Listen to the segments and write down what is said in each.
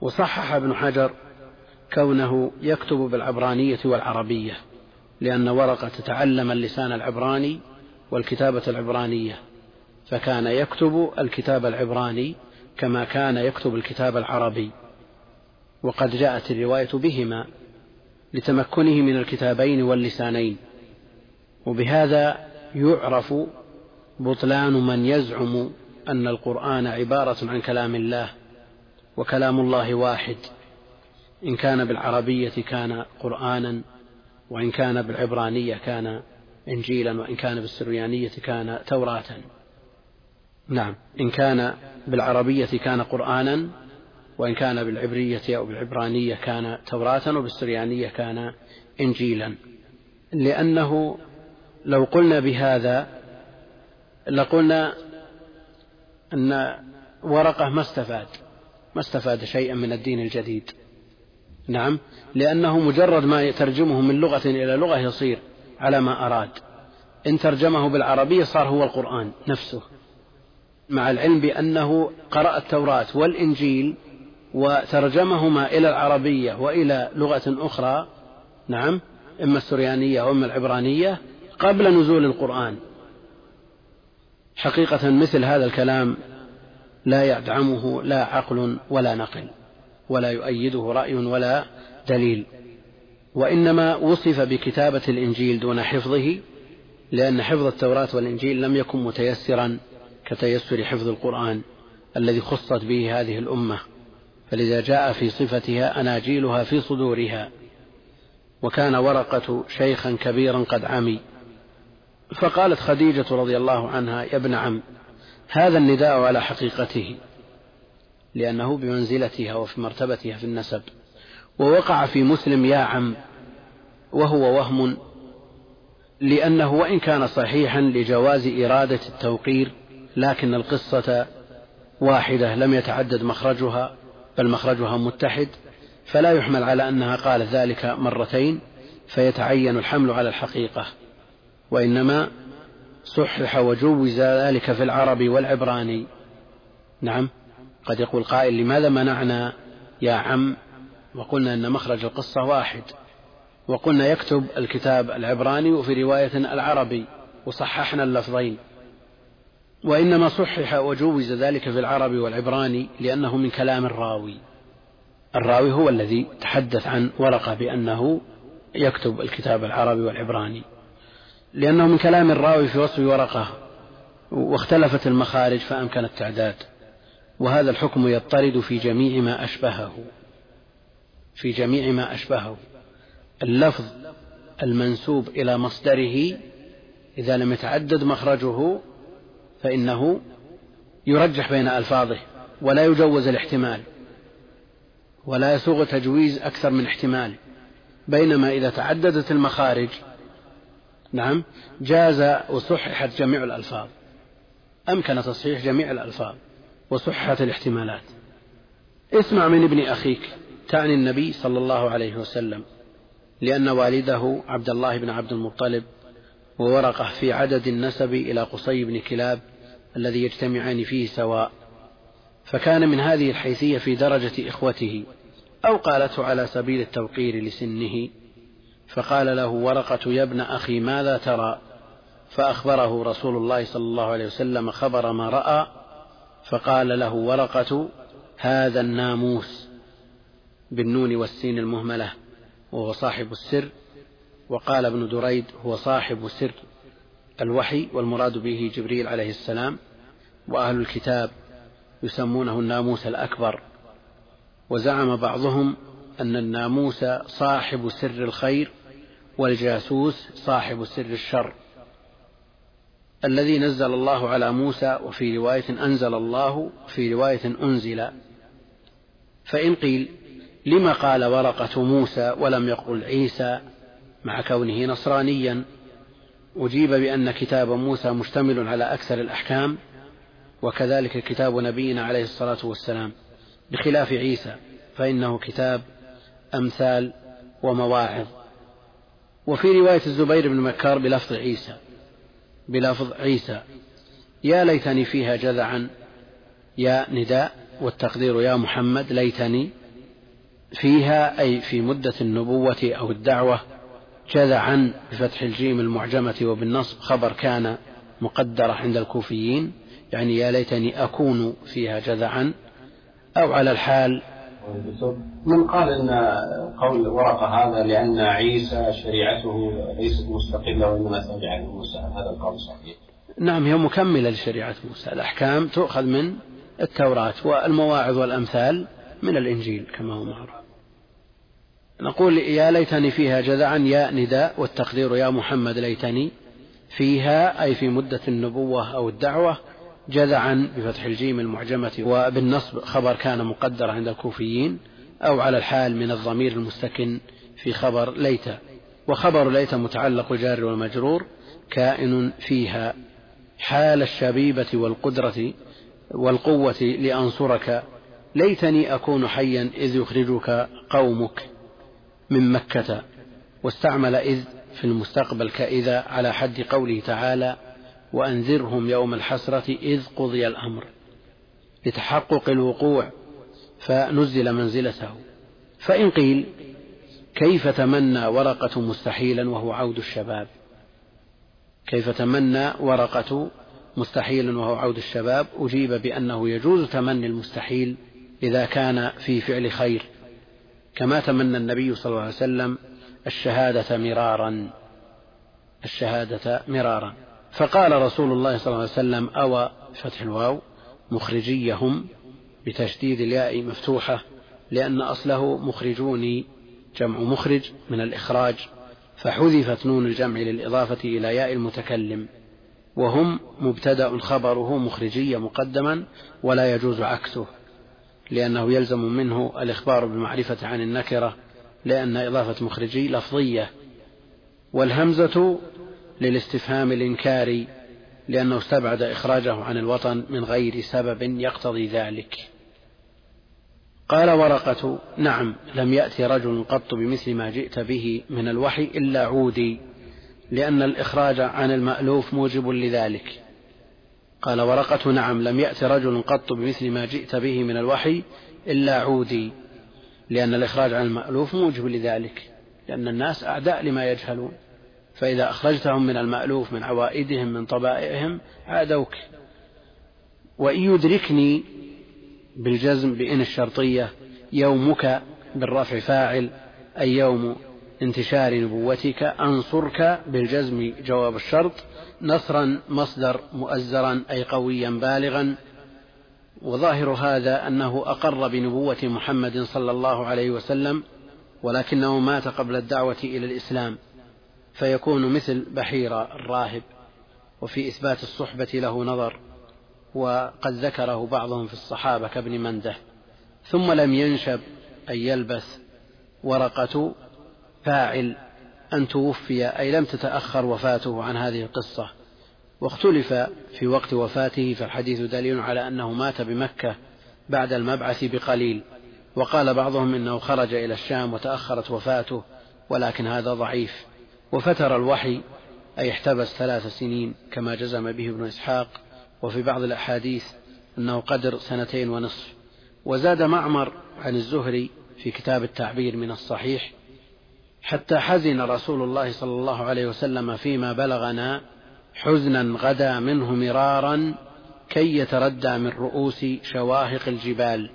وصحح ابن حجر كونه يكتب بالعبرانية والعربية لأن ورقة تتعلم اللسان العبراني والكتابة العبرانية فكان يكتب الكتاب العبراني كما كان يكتب الكتاب العربي. وقد جاءت الرواية بهما لتمكنه من الكتابين واللسانين وبهذا يعرف بطلان من يزعم أن القرآن عبارة عن كلام الله. وكلام الله واحد. إن كان بالعربية كان قرآنا وإن كان بالعبرانية كان إنجيلا وإن كان بالسريانية كان توراة نعم. إن كان بالعربية كان قرآنا وإن كان بالعبرية أو بالعبرانية كان توراة وبالسريانية كان إنجيلا. لأنه لو قلنا بهذا لقلنا أن ورقة ما استفاد. ما استفاد شيئا من الدين الجديد. نعم لأنه مجرد ما يترجمه من لغة إلى لغة يصير على ما أراد. إن ترجمه بالعربية صار هو القرآن نفسه مع العلم بأنه قرأ التوراة والإنجيل وترجمهما إلى العربية وإلى لغة أخرى نعم إما السريانية أو إما العبرانية قبل نزول القرآن. حقيقة مثل هذا الكلام لا يدعمه لا عقل ولا نقل ولا يؤيده رأي ولا دليل. وإنما وصف بكتابة الإنجيل دون حفظه لأن حفظ التوراة والإنجيل لم يكن متيسرا كتيسر حفظ القرآن الذي خصت به هذه الأمة. فلذا جاء في صفتها أناجيلها في صدورها. وكان ورقة شيخا كبيرا قد عمي. فقالت خديجة رضي الله عنها يا ابن عم هذا النداء على حقيقته لأنه بمنزلتها وفي مرتبتها في النسب ووقع في مسلم يا عم وهو وهم لأنه وإن كان صحيحا لجواز إرادة التوقير لكن القصة واحدة لم يتعدد مخرجها بل مخرجها متحد فلا يحمل على أنها قالت ذلك مرتين فيتعين الحمل على الحقيقة وإنما صحح وجوز ذلك في العربي والعبراني. نعم. قد يقول قائل لماذا منعنا يا عم؟ وقلنا أن مخرج القصة واحد. وقلنا يكتب الكتاب العبراني وفي رواية العربي وصححنا اللفظين. وإنما صحح وجوز ذلك في العربي والعبراني لأنه من كلام الراوي. الراوي هو الذي تحدث عن ورقة بأنه يكتب الكتاب العربي والعبراني. لأنه من كلام الراوي في وصف ورقة واختلفت المخارج فأمكن التعداد. وهذا الحكم يضطرد في جميع ما أشبهه. في جميع ما أشبهه. اللفظ المنسوب إلى مصدره إذا لم يتعدد مخرجه فإنه يرجح بين ألفاظه ولا يجوز الاحتمال ولا يسوغ تجويز أكثر من احتمال بينما إذا تعددت المخارج نعم. جاز وصححت جميع الألفاظ. أمكن تصحيح جميع الألفاظ وصححت الاحتمالات. اسمع من ابن أخيك تعني النبي صلى الله عليه وسلم لأن والده عبد الله بن عبد المطلب وورقة في عدد النسب إلى قصي بن كلاب الذي يجتمعان فيه سواء. فكان من هذه الحيثية في درجة إخوته أو قالته على سبيل التوقير لسنه. فقال له ورقة يا ابن أخي ماذا ترى؟ فأخبره رسول الله صلى الله عليه وسلم خبر ما رأى فقال له ورقة هذا الناموس بالنون والسين المهملة وهو صاحب السر وقال ابن دريد هو صاحب سر الوحي والمراد به جبريل عليه السلام وأهل الكتاب يسمونه الناموس الأكبر. وزعم بعضهم أن الناموس صاحب سر الخير والجاسوس صاحب سر الشر الذي نزل الله على موسى وفي رواية أنزل الله وفي رواية أنزل. فإن قيل لما قال ورقة موسى ولم يقل عيسى مع كونه نصرانيا أجيب بأن كتاب موسى مشتمل على أكثر الأحكام وكذلك كتاب نبينا عليه الصلاة والسلام بخلاف عيسى فإنه كتاب أمثال ومواعظ. وفي رواية الزبير بن مكار بلفظ عيسى بلفظ عيسى يا ليتني فيها جذعا يا نداء والتقدير يا محمد ليتني فيها أي في مدة النبوة أو الدعوة جذعا بفتح الجيم المعجمة وبالنصب خبر كان مقدرة عند الكوفيين يعني يا ليتني أكون فيها جذعا أو على الحال من قال إن قول ورقة هذا لأن عيسى شريعته ليست مستقلة وإنما تابعة لموسى هذا القول صحيح؟ نعم هي مكملة لشريعة موسى، الأحكام تؤخذ من التوراة والمواعظ والأمثال من الإنجيل كما هو معروف. نقول يا ليتني فيها جذعا يا نداء والتقدير يا محمد ليتني فيها أي في مدة النبوة أو الدعوة جذعا بفتح الجيم المعجمة وبالنصب خبر كان مقدر عند الكوفيين أو على الحال من الضمير المستكن في خبر ليت. وخبر ليت متعلق الجار والمجرور كائن فيها. حال الشبيبة والقدرة والقوة لأنصرك. ليتني أكون حيا إذ يخرجك قومك من مكة. واستعمل إذ في المستقبل كإذا على حد قوله تعالى وأنذرهم يوم الحسرة إذ قضي الأمر لتحقق الوقوع فنزل منزلته. فإن قيل كيف تمنى ورقة مستحيلا وهو عود الشباب؟ كيف تمنى ورقة مستحيلا وهو عود الشباب؟ أجيب بأنه يجوز تمني المستحيل إذا كان في فعل خير كما تمنى النبي صلى الله عليه وسلم الشهادة مرارا. الشهادة مرارا. فقال رسول الله صلى الله عليه وسلم أوى فتح الواو؟ مخرجيهم بتشديد الياء مفتوحة لأن أصله مخرجوني جمع مخرج من الإخراج فحذفت نون الجمع للإضافة إلى ياء المتكلم وهم مبتدأ خبره مخرجية مقدما ولا يجوز عكسه لأنه يلزم منه الإخبار بالمعرفة عن النكرة لأن إضافة مخرجي لفظية والهمزة للاستفهام الإنكاري لأنه استبعد إخراجه عن الوطن من غير سبب يقتضي ذلك. قال ورقة نعم لم يأتي رجل قط بمثل ما جئت به من الوحي إلا عودي لأن الإخراج عن المألوف موجب لذلك. قال ورقة نعم لم يأت رجل قط بمثل ما جئت به من الوحي إلا عودي لأن الإخراج عن المألوف موجب لذلك لأن الناس أعداء لما يجهلون. فإذا أخرجتهم من المألوف من عوائدهم من طبائعهم عادوك. وإن يدركني بالجزم بإن الشرطية يومك بالرفع فاعل أي يوم انتشار نبوتك أنصرك بالجزم جواب الشرط نصرا مصدر مؤزرا أي قويا بالغا. وظاهر هذا أنه أقر بنبوة محمد صلى الله عليه وسلم ولكنه مات قبل الدعوة إلى الإسلام. فيكون مثل بحيرة الراهب وفي إثبات الصحبة له نظر وقد ذكره بعضهم في الصحابة كابن منده. ثم لم ينشب أن يلبث ورقة فاعل أن توفي أي لم تتأخر وفاته عن هذه القصة. واختلف في وقت وفاته فالحديث دليل على أنه مات بمكة بعد المبعث بقليل. وقال بعضهم إنه خرج إلى الشام وتأخرت وفاته ولكن هذا ضعيف. وفتر الوحي أي احتبس ثلاث سنين كما جزم به ابن إسحاق وفي بعض الأحاديث أنه قدر سنتين ونصف. وزاد معمر عن الزهري في كتاب التعبير من الصحيح حتى حزن رسول الله صلى الله عليه وسلم فيما بلغنا حزنا غدا منه مرارا كي يتردى من رؤوس شواهق الجبال.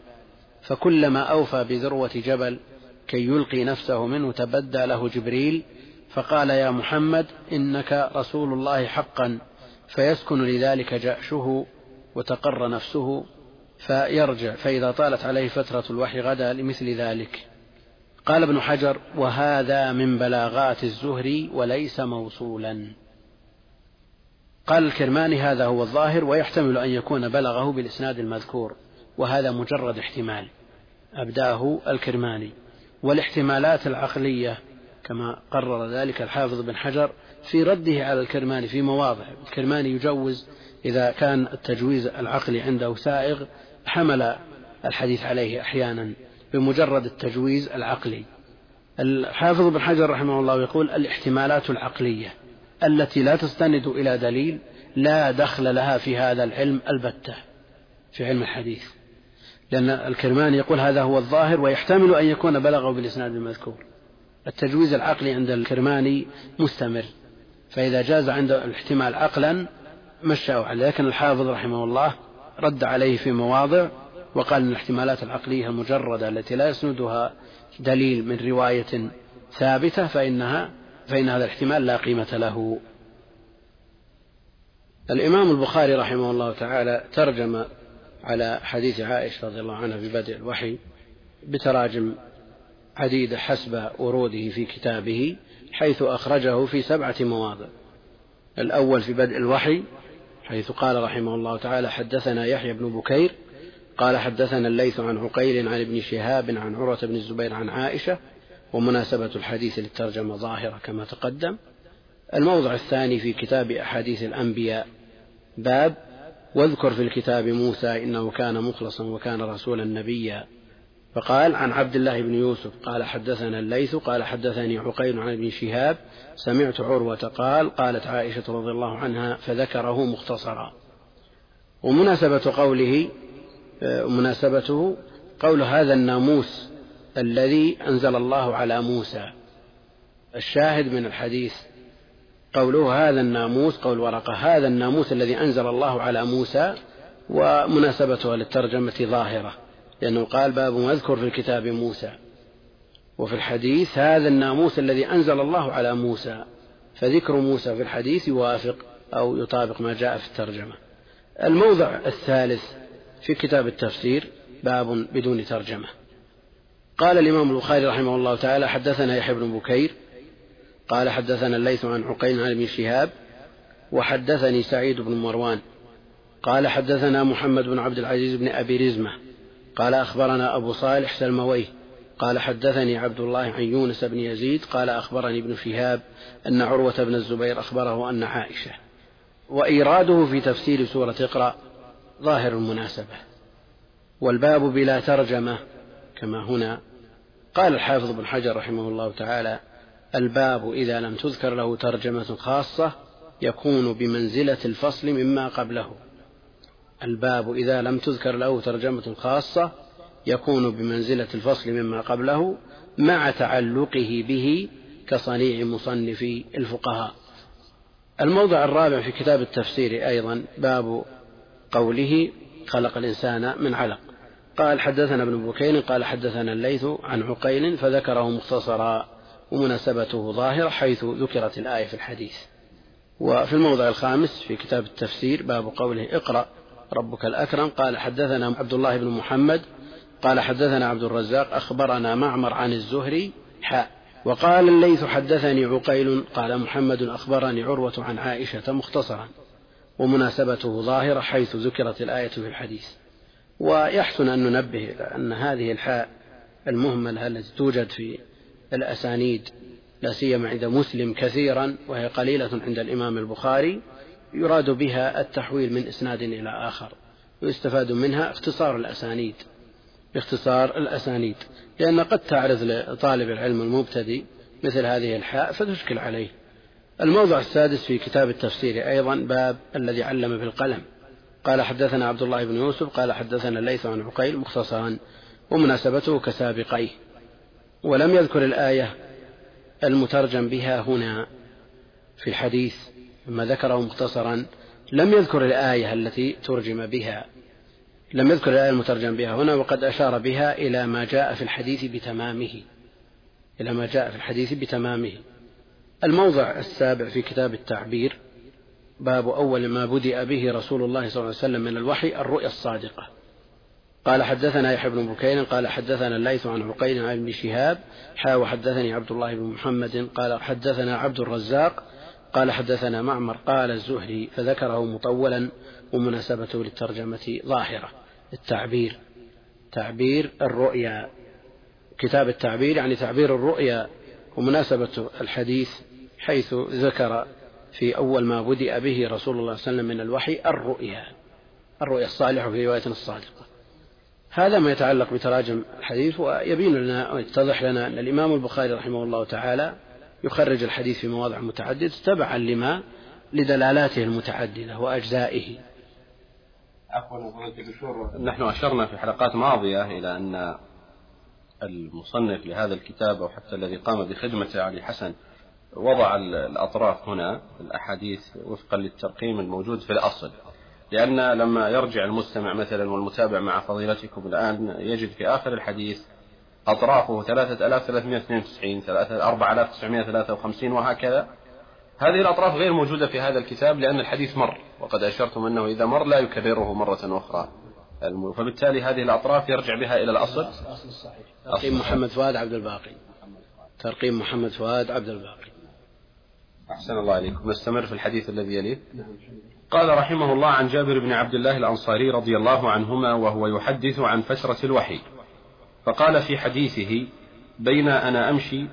فكلما أوفى بذروة جبل كي يلقي نفسه منه تبدى له جبريل فقال يا محمد إنك رسول الله حقا فيسكن لذلك جأشه وتقر نفسه فيرجع فإذا طالت عليه فترة الوحي غدا لمثل ذلك. قال ابن حجر وهذا من بلاغات الزهري وليس موصولا. قال الكرماني هذا هو الظاهر ويحتمل أن يكون بلغه بالإسناد المذكور وهذا مجرد احتمال. أبداه الكرماني. والاحتمالات العقلية كما قرر ذلك الحافظ بن حجر في رده على الكرماني في مواضع. الكرماني يجوز إذا كان التجويز العقلي عنده سائغ حمل الحديث عليه أحيانا بمجرد التجويز العقلي. الحافظ بن حجر رحمه الله يقول الاحتمالات العقلية التي لا تستند إلى دليل لا دخل لها في هذا العلم البتة في علم الحديث. لأن الكرماني يقول هذا هو الظاهر ويحتمل أن يكون بلغه بالإسناد المذكور. التجويز العقلي عند الكرماني مستمر فإذا جاز عند الاحتمال عقلا مشأه عليه. لكن الحافظ رحمه الله رد عليه في مواضع وقال أن الاحتمالات العقلية المجردة التي لا يسندها دليل من رواية ثابتة فإنها فإن هذا الاحتمال لا قيمة له. الإمام البخاري رحمه الله تعالى ترجم على حديث عائشة رضي الله عنها في بدء الوحي بتراجم عديدة حسب وروده في كتابه حيث أخرجه في سبعة مواضع. الأول في بدء الوحي حيث قال رحمه الله تعالى حدثنا يحيى بن بكير قال حدثنا الليث عن عقيل عن ابن شهاب عن عروة بن الزبير عن عائشة ومناسبة الحديث للترجمة ظاهرة كما تقدم. الموضع الثاني في كتاب أحاديث الأنبياء باب واذكر في الكتاب موسى إنه كان مخلصا وكان رسولا نبيا. فقال عن عبد الله بن يوسف قال حدثنا الليث قال حدثني عقيل عن ابن شهاب سمعت عروة قال قالت عائشة رضي الله عنها فذكره مختصرا. ومناسبة قوله مناسبته قول هذا الناموس الذي أنزل الله على موسى. الشاهد من الحديث قوله هذا الناموس قول ورقة هذا الناموس الذي أنزل الله على موسى ومناسبتها للترجمة ظاهرة. لأنه قال باب واذكر في الكتاب موسى. وفي الحديث هذا الناموس الذي أنزل الله على موسى فذكر موسى في الحديث يوافق أو يطابق ما جاء في الترجمة. الموضع الثالث في كتاب التفسير باب بدون ترجمة. قال الإمام البخاري رحمه الله تعالى حدثنا يحيى بن بكير قال حدثنا الليث عن عقيل عن ابن شهاب وحدثني سعيد بن مروان قال حدثنا محمد بن عبد العزيز بن أبي رزمة قال أخبرنا أبو صالح سلمويه قال حدثني عبد الله عن يونس بن يزيد قال أخبرني ابن شهاب أن عروة بن الزبير أخبره أن عائشة وإيراده في تفسير سورة اقرأ ظاهر المناسبة والباب بلا ترجمة كما هنا قال الحافظ بن حجر رحمه الله تعالى الباب إذا لم تذكر له ترجمة خاصة يكون بمنزلة الفصل مما قبله الباب إذا لم تذكر له ترجمة خاصة يكون بمنزلة الفصل مما قبله مع تعلقه به كصنيع مصنف الفقهاء. الموضع الرابع في كتاب التفسير أيضا باب قوله خلق الإنسان من علق. قال حدثنا ابن بكير قال حدثنا الليث عن عقيل فذكره مختصرا ومناسبته ظاهرة حيث ذكرت الآية في الحديث. وفي الموضع الخامس في كتاب التفسير باب قوله اقرأ ربك الأكرم. قال حدثنا عبد الله بن محمد قال حدثنا عبد الرزاق أخبرنا معمر عن الزهري حاء. وقال الليث حدثني عقيل قال محمد أخبرني عروة عن عائشة مختصرا ومناسبته ظاهرة حيث ذكرت الآية في الحديث. ويحسن أن ننبه إلى أن هذه الحاء المهملة التي توجد في الأسانيد لا سيما عند مسلم كثيرا وهي قليلة عند الإمام البخاري. يراد بها التحويل من إسناد إلى آخر ويستفاد منها اختصار الأسانيد. باختصار الأسانيد. لأن قد تعرض لطالب العلم المبتدئ مثل هذه الحاء فتشكل عليه. الموضع السادس في كتاب التفسير أيضا باب الذي علم بالقلم. قال حدثنا عبد الله بن يوسف قال حدثنا الليث عن عقيل مختصرا ومناسبته كسابقيه. ولم يذكر الآية المترجم بها هنا في الحديث. ثم ذكره مختصرا لم يذكر الآية التي ترجم بها. لم يذكر الآية المترجم بها هنا وقد أشار بها إلى ما جاء في الحديث بتمامه. إلى ما جاء في الحديث بتمامه. الموضع السابع في كتاب التعبير باب أول ما بدأ به رسول الله صلى الله عليه وسلم من الوحي الرؤيا الصادقة. قال حدثنا يحيى بن بكير قال حدثنا الليث عن عقيل عن ابن شهاب حا وحدثني عبد الله بن محمد قال حدثنا عبد الرزاق قال حدثنا معمر قال الزهري فذكره مطولا ومناسبته للترجمة ظاهرة التعبير تعبير الرؤيا كتاب التعبير يعني تعبير الرؤيا ومناسبة الحديث حيث ذكر في أول ما بدأ به رسول الله صلى الله عليه وسلم من الوحي الرؤيا الرؤيا الصالحة في رواية الصادقة. هذا ما يتعلق بتراجم الحديث ويبين لنا ويتضح لنا أن الإمام البخاري رحمه الله تعالى يخرج الحديث في مواضع متعددة تبعا لما؟ لدلالاته المتعددة وأجزائه. عفوا دكتور نحن أشرنا في حلقات ماضية إلى أن المصنف لهذا الكتاب أو حتى الذي قام بخدمته علي حسن وضع الأطراف هنا الأحاديث وفقا للترقيم الموجود في الأصل. لأن لما يرجع المستمع مثلا والمتابع مع فضيلتكم الآن يجد في آخر الحديث أطرافه 3392 4953 وهكذا. هذه الأطراف غير موجودة في هذا الكتاب لأن الحديث مر وقد أشرتم أنه إذا مر لا يكرره مرة أخرى. فبالتالي هذه الأطراف يرجع بها إلى الأصل. أصل الصحيح. ترقيم محمد فؤاد عبد الباقي. ترقيم محمد فؤاد عبد الباقي. أحسن الله عليكم. نستمر في الحديث الذي يليه. قال رحمه الله عن جابر بن عبد الله الأنصاري رضي الله عنهما وهو يحدث عن فترة الوحي. فقال في حديثه بين أنا أمشي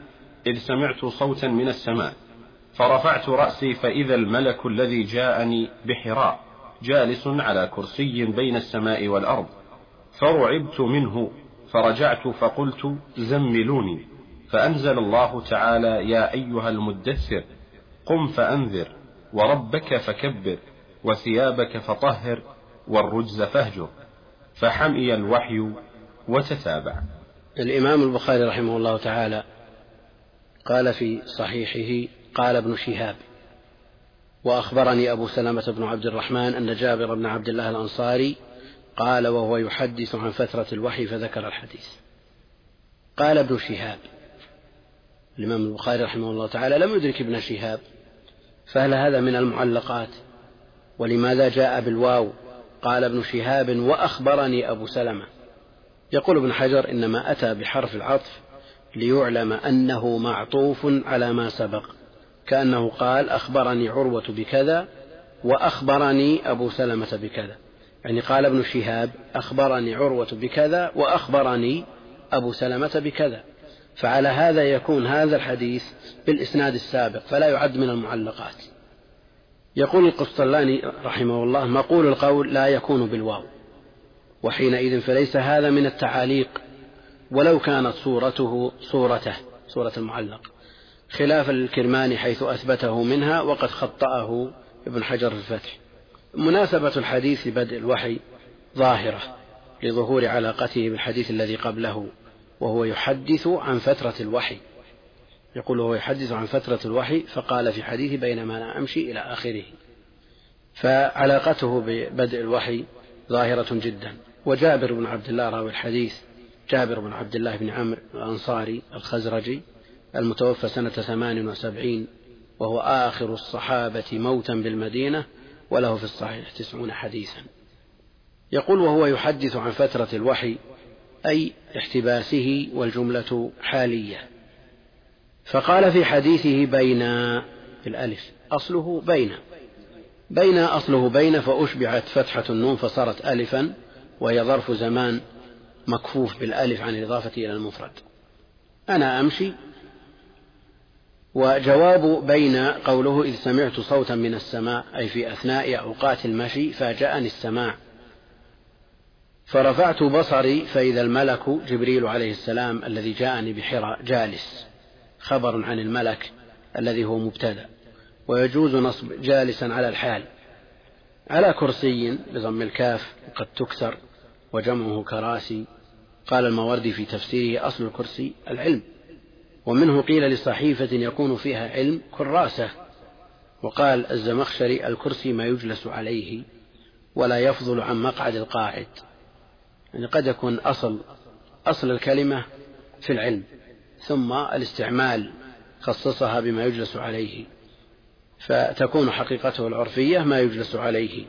إذ سمعت صوتا من السماء فرفعت رأسي فإذا الملك الذي جاءني بحراء جالس على كرسي بين السماء والأرض فرعبت منه فرجعت فقلت زملوني. فأنزل الله تعالى يا أيها المدثر قم فأنذر وربك فكبر وثيابك فطهر والرجز فاهجر. فحمي الوحي وتتابع. الإمام البخاري رحمه الله تعالى قال في صحيحه قال ابن شهاب وأخبرني أبو سلمة بن عبد الرحمن أن جابر بن عبد الله الأنصاري قال وهو يحدث عن فترة الوحي فذكر الحديث. قال ابن شهاب الإمام البخاري رحمه الله تعالى لم يدرك ابن شهاب فهل هذا من المعلقات؟ ولماذا جاء بالواو؟ قال ابن شهاب وأخبرني أبو سلمة. يقول ابن حجر إنما أتى بحرف العطف ليعلم أنه معطوف على ما سبق كأنه قال أخبرني عروة بكذا وأخبرني أبو سلمة بكذا. يعني قال ابن شهاب أخبرني عروة بكذا وأخبرني أبو سلمة بكذا. فعلى هذا يكون هذا الحديث بالإسناد السابق فلا يعد من المعلقات. يقول القسطلاني رحمه الله مقول القول لا يكون بالواو. وحينئذ فليس هذا من التعاليق ولو كانت صورته صورته صورة المعلق. خلافا للكرماني حيث أثبته منها وقد خطأه ابن حجر في الفتح. مناسبة الحديث بدء الوحي ظاهرة لظهور علاقته بالحديث الذي قبله وهو يحدث عن فترة الوحي. يقول وهو يحدث عن فترة الوحي فقال في حديث بينما أنا أمشي إلى آخره. فعلاقته ببدء الوحي ظاهرة جدا. وجابر بن عبد الله راوي الحديث جابر بن عبد الله بن عمرو الأنصاري الخزرجي المتوفى سنة ثمان وسبعين وهو آخر الصحابة موتا بالمدينة وله في الصحيح تسعون حديثا. يقول وهو يحدث عن فترة الوحي أي احتباسه والجملة حالية. فقال في حديثه بين الألف أصله بين بين أصله بين فأشبعت فتحة النون فصارت ألفا. وهي ظرف زمان مكفوف بالألف عن الإضافة إلى المفرد. أنا أمشي. وجواب بين قوله إذ سمعت صوتا من السماء أي في أثناء أوقات المشي فاجأني السماع. فرفعت بصري فإذا الملك جبريل عليه السلام الذي جاءني بحراء جالس. خبر عن الملك الذي هو مبتدأ. ويجوز نصب جالسا على الحال. على كرسي بضم الكاف وقد تكسر. وجمعه كراسي. قال الماوردي في تفسيره أصل الكرسي العلم. ومنه قيل لصحيفة يكون فيها علم كراسة. وقال الزمخشري الكرسي ما يجلس عليه ولا يفضل عن مقعد القاعد. يعني قد يكون أصل أصل الكلمة في العلم. ثم الاستعمال خصصها بما يجلس عليه. فتكون حقيقته العرفية ما يجلس عليه.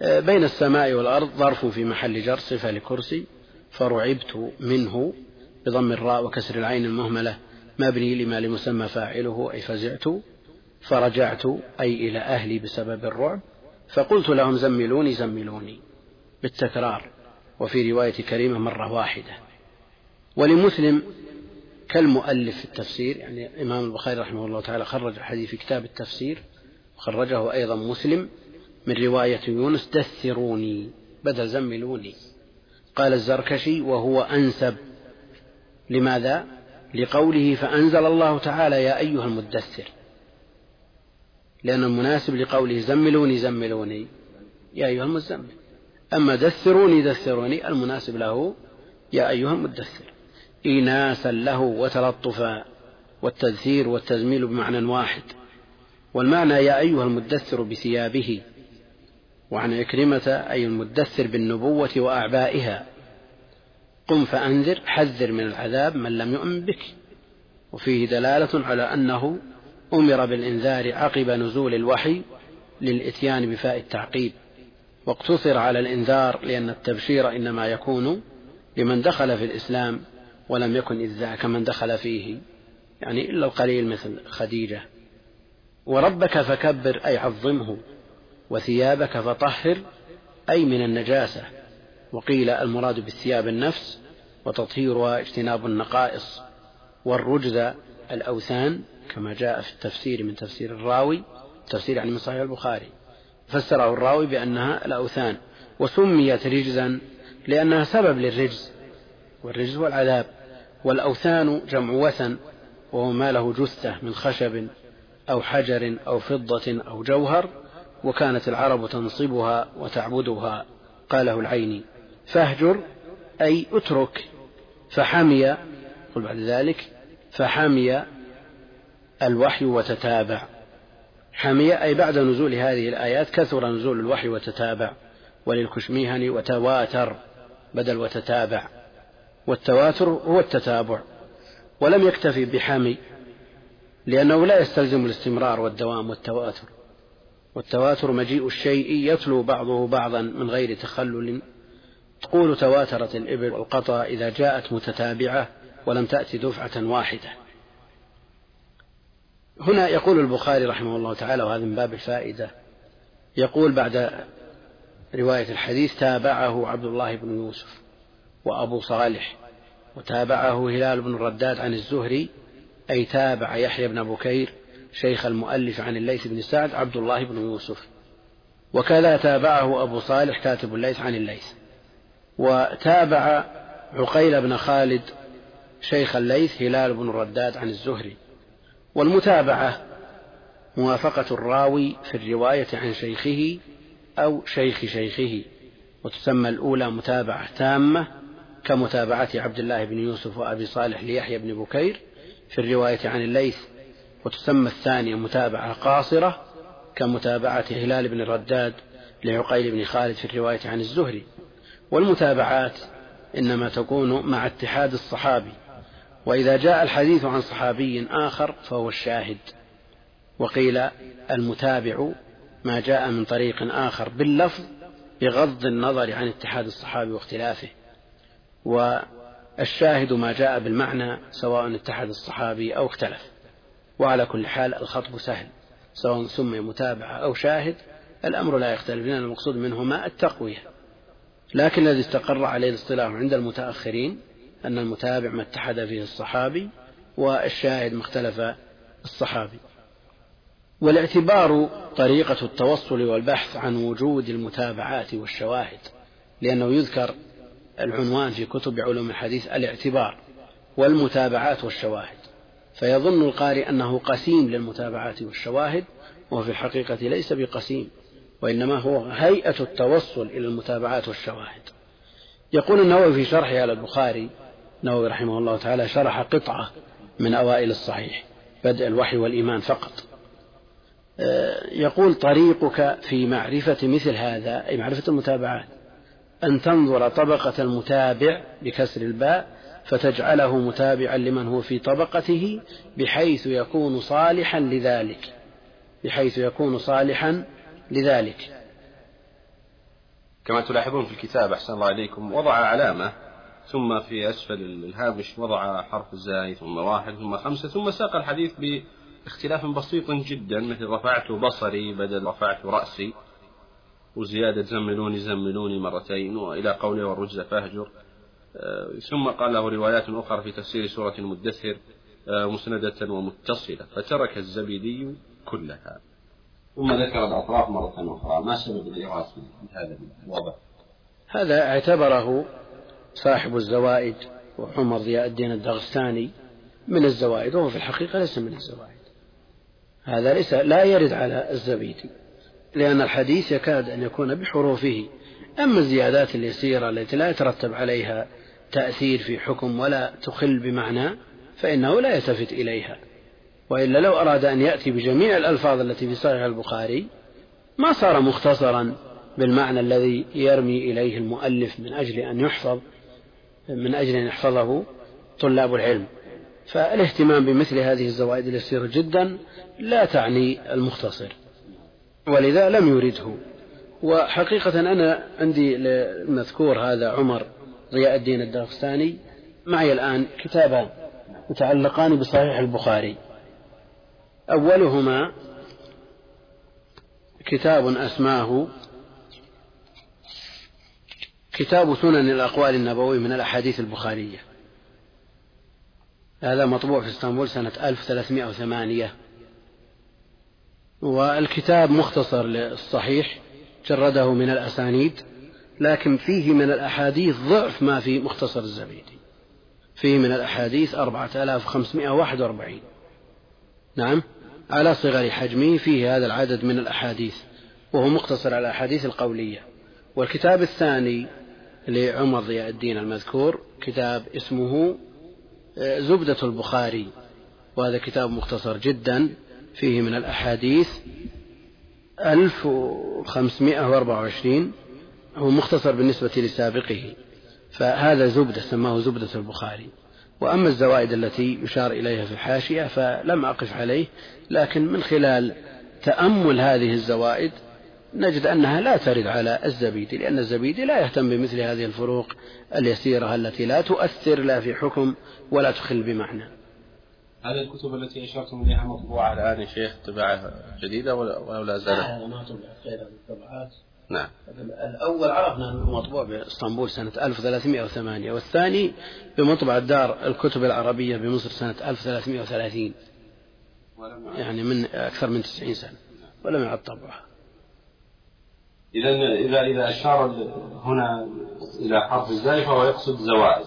بين السماء والأرض ظرف في محل جر صفة لكرسي فرعبت منه بضم الراء وكسر العين المهملة مبني لما لمسمى فاعله أي فزعت فرجعت أي إلى أهلي بسبب الرعب فقلت لهم زملوني زملوني بالتكرار وفي رواية كريمة مرة واحدة. ولمسلم كالمؤلف في التفسير يعني الإمام البخاري رحمه الله تعالى خرج الحديث في كتاب التفسير خرجه أيضا مسلم من رواية يونس دثروني بدل زملوني قال الزركشي وهو أنسب. لماذا؟ لقوله فأنزل الله تعالى يا أيها المدثر. لأن المناسب لقوله زملوني زملوني. يا أيها المزمل. أما دثروني دثروني المناسب له يا أيها المدثر. إيناسا له وتلطفا. والتدثير والتزميل بمعنى واحد. والمعنى يا أيها المدثر بثيابه. وعن عكرمة أي المدثر بالنبوة وأعبائها. قم فأنذر حذر من العذاب من لم يؤمن بك. وفيه دلالة على أنه أمر بالإنذار عقب نزول الوحي للإتيان بفاء التعقيب. واقتصر على الإنذار لأن التبشير إنما يكون لمن دخل في الإسلام ولم يكن إذ ذاك من دخل فيه يعني إلا القليل مثل خديجة. وربك فكبر أي عظمه. وثيابك فطهر أي من النجاسة. وقيل المراد بالثياب النفس وتطهيرها اجتناب النقائص. والرجز الأوثان كما جاء في التفسير من تفسير الراوي تفسير يعني من صحيح البخاري. فسره الراوي بأنها الأوثان. وسميت رجزا لأنها سبب للرجز. والرجز هو العذاب. والأوثان جمع وثن وهو ما له جثة من خشب أو حجر أو فضة أو جوهر. وكانت العرب تنصبها وتعبدها قاله العيني. فاهجر أي اترك. فحمي قل بعد ذلك فحمي الوحي وتتابع. حمي أي بعد نزول هذه الآيات كثر نزول الوحي وتتابع. وللكشميهني وتواتر بدل وتتابع. والتواتر هو التتابع. ولم يكتفي بحمي لأنه لا يستلزم الاستمرار والدوام والتواتر. والتواتر مجيء الشيء يتلو بعضه بعضا من غير تخلل. تقول تواترت الإبل والقطا إذا جاءت متتابعة ولم تأتي دفعة واحدة. هنا يقول البخاري رحمه الله تعالى وهذا من باب الفائدة يقول بعد رواية الحديث تابعه عبد الله بن يوسف وأبو صالح وتابعه هلال بن رداد عن الزهري أي تابع يحيى بن بكير شيخ المؤلف عن الليث بن سعد عبد الله بن يوسف. وكذا تابعه أبو صالح كاتب الليث عن الليث. وتابع عقيل بن خالد شيخ الليث هلال بن رداد عن الزهري. والمتابعة موافقة الراوي في الرواية عن شيخه أو شيخ شيخه. وتسمى الأولى متابعة تامة كمتابعة عبد الله بن يوسف وأبي صالح ليحيى بن بكير في الرواية عن الليث وتسمى الثانية متابعة قاصرة كمتابعة هلال بن رداد لعقيل بن خالد في الرواية عن الزهري. والمتابعات إنما تكون مع اتحاد الصحابي وإذا جاء الحديث عن صحابي آخر فهو الشاهد. وقيل المتابع ما جاء من طريق آخر باللفظ بغض النظر عن اتحاد الصحابي واختلافه. والشاهد ما جاء بالمعنى سواء اتحد الصحابي أو اختلف. وعلى كل حال الخطب سهل سواء سمي متابعة أو شاهد الأمر لا يختلف لأن المقصود منهما التقوية. لكن الذي استقر عليه الاصطلاح عند المتأخرين أن المتابع ما اتحد فيه الصحابي والشاهد ما اختلف الصحابي. والاعتبار طريقة التوصل والبحث عن وجود المتابعات والشواهد لأنه يذكر العنوان في كتب علوم الحديث الاعتبار والمتابعات والشواهد. فيظن القارئ أنه قسيم للمتابعات والشواهد وهو في الحقيقة ليس بقسيم وإنما هو هيئة التوصل إلى المتابعات والشواهد. يقول النووي في شرحه على البخاري النووي رحمه الله تعالى شرح قطعة من أوائل الصحيح بدء الوحي والإيمان فقط. آه، يقول طريقك في معرفة مثل هذا أي معرفة المتابعات أن تنظر طبقة المتابع بكسر الباء فتجعله متابعا لمن هو في طبقته بحيث يكون صالحا لذلك بحيث يكون صالحا لذلك. كما تلاحظون في الكتاب أحسن الله عليكم وضع علامة ثم في أسفل الهامش وضع حرف الزاي ثم واحد ثم خمسة ثم ساق الحديث باختلاف بسيط جدا مثل رفعت بصري بدل رفعت رأسي وزيادة زملوني زملوني مرتين وإلى قوله والرجز فاهجر. ثم قال له روايات أخرى في تفسير سورة المدثر آه، مسندة ومتصلة فترك الزبيدي كلها. ثم ذكر الأطراف مرة أخرى. ما سبب الإعراس هذا الوضع؟ هذا اعتبره صاحب الزوائد وعمر ضياء الدين الدغستاني من الزوائد وهو في الحقيقة ليس من الزوائد. هذا ليس لا يرد على الزبيدي لأن الحديث يكاد أن يكون بحروفه. أما الزيادات اليسيرة التي لا يترتب عليها تأثير في حكم ولا تخل بمعنى فإنه لا يلتفت إليها. وإلا لو أراد أن يأتي بجميع الألفاظ التي في صحيح البخاري ما صار مختصرا بالمعنى الذي يرمي إليه المؤلف من أجل أن يحفظ من أجل أن يحفظه طلاب العلم. فالاهتمام بمثل هذه الزوائد اليسيرة جدا لا تعني المختصر ولذا لم يرده. وحقيقة أنا عندي المذكور هذا عمر ضياء الدين الداغستاني معي الآن كتابان متعلقان بصحيح البخاري. أولهما كتاب أسماه كتاب سنن الأقوال النبوي من الأحاديث البخارية. هذا مطبوع في إسطنبول سنة 1308 والكتاب مختصر للصحيح جرده من الأسانيد. لكن فيه من الأحاديث ضعف ما في مختصر الزبيدي. فيه من الأحاديث أربعة آلاف وخمسمائة واحد وأربعين. نعم؟ على صغر حجمه فيه هذا العدد من الأحاديث وهو مقتصر على الأحاديث القولية. والكتاب الثاني لعمر ضياء الدين المذكور كتاب اسمه آه، زبدة البخاري. وهذا كتاب مختصر جدا فيه من الأحاديث 1524 هو مختصر بالنسبة لسابقه فهذا زبدة سماه زبدة البخاري. وأما الزوائد التي يشار إليها في الحاشية فلم أقف عليه لكن من خلال تأمل هذه الزوائد نجد أنها لا ترد على الزبيدي لأن الزبيدي لا يهتم بمثل هذه الفروق اليسيرة التي لا تؤثر لا في حكم ولا تخل بمعنى. هذه الكتب التي أشرتم إليها مطبوعة الآن يا شيخ طباعة جديدة ولا لا زالت؟ لا ما طبعت غير الطبعات نعم. الأول عرفنا أنه مطبوع بإسطنبول سنة 1308 والثاني بمطبعة دار الكتب العربية بمصر سنة 1330 يعني من أكثر من 90 سنة ولم يعد طبعها إذا إذا إذا أشار هنا إلى حرف الزاي فهو يقصد زوائد.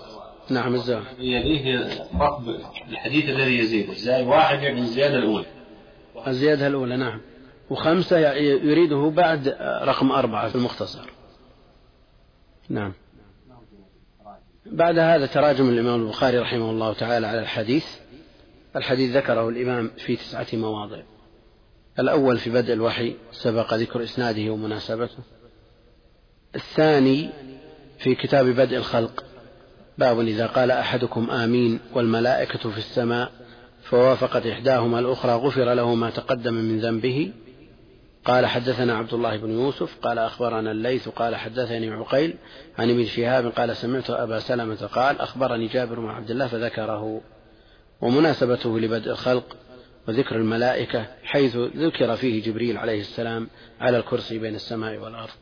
نعم الزاي. يليه رقم الحديث الذي يزيد الزاي واحد يعني الزيادة الأولى. الزيادة الأولى نعم. وخمسة يريده بعد رقم أربعة في المختصر. نعم. بعد هذا تراجم الإمام البخاري رحمه الله تعالى على الحديث. الحديث ذكره الإمام في تسعة مواضع. الأول في بدء الوحي سبق ذكر إسناده ومناسبته. الثاني في كتاب بدء الخلق. باب إذا قال أحدكم آمين والملائكة في السماء فوافقت إحداهما الأخرى غفر له ما تقدم من ذنبه قال حدثنا عبد الله بن يوسف قال أخبرنا الليث قال حدثني عقيل عن ابن شهاب قال سمعت أبا سلمة قال أخبرني جابر بن عبد الله فذكره. ومناسبته لبدء الخلق وذكر الملائكة حيث ذكر فيه جبريل عليه السلام على الكرسي بين السماء والأرض.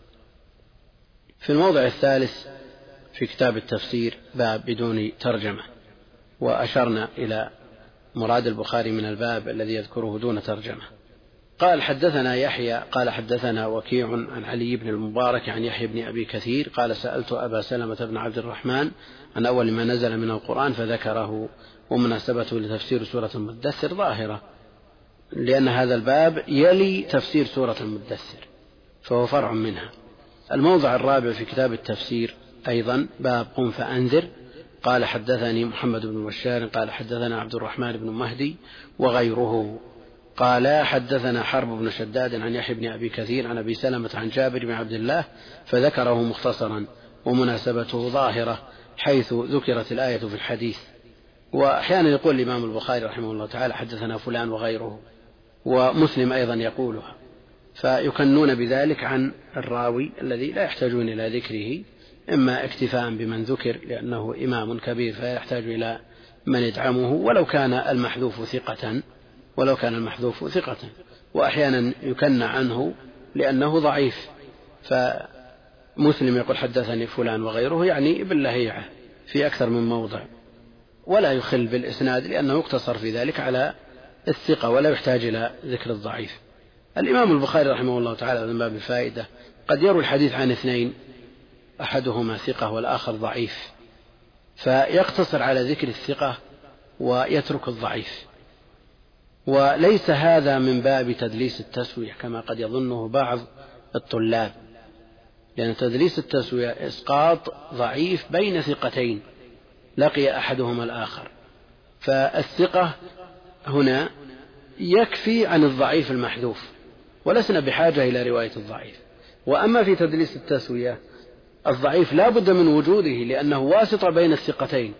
في الموضع الثالث في كتاب التفسير باب بدون ترجمة. وأشرنا إلى مراد البخاري من الباب الذي يذكره دون ترجمة. قال حدثنا يحيى قال حدثنا وكيع عن علي بن المبارك عن يحيى بن أبي كثير قال سألت أبا سلمة بن عبد الرحمن عن أول ما نزل من القرآن فذكره ومناسبته لتفسير سورة المدثر ظاهرة لأن هذا الباب يلي تفسير سورة المدثر فهو فرع منها. الموضع الرابع في كتاب التفسير أيضا باب قم فأنذر قال حدثني محمد بن بشار قال حدثنا عبد الرحمن بن مهدي وغيره. قال حدثنا حرب بن شداد عن يحيى بن أبي كثير عن أبي سلمة عن جابر بن عبد الله فذكره مختصرا ومناسبته ظاهرة حيث ذكرت الآية في الحديث. وأحيانا يقول الإمام البخاري رحمه الله تعالى حدثنا فلان وغيره ومسلم أيضا يقولها. فيكنون بذلك عن الراوي الذي لا يحتاجون إلى ذكره إما اكتفاء بمن ذكر لأنه إمام كبير فيحتاج إلى من يدعمه ولو كان المحذوف ثقة. ولو كان المحذوف ثقة وأحيانا يكنى عنه لأنه ضعيف. فمسلم يقول حدثني فلان وغيره يعني ابن لهيعة في أكثر من موضع. ولا يخل بالإسناد لأنه يقتصر في ذلك على الثقة ولا يحتاج إلى ذكر الضعيف. الإمام البخاري رحمه الله تعالى من باب الفائدة قد يروي الحديث عن اثنين أحدهما ثقة والآخر ضعيف. فيقتصر على ذكر الثقة ويترك الضعيف. وليس هذا من باب تدليس التسوية كما قد يظنه بعض الطلاب. لأن تدليس التسوية إسقاط ضعيف بين ثقتين لقي أحدهما الآخر. فالثقة هنا يكفي عن الضعيف المحذوف ولسنا بحاجة إلى رواية الضعيف. وأما في تدليس التسوية الضعيف لا بد من وجوده لأنه واسطة بين الثقتين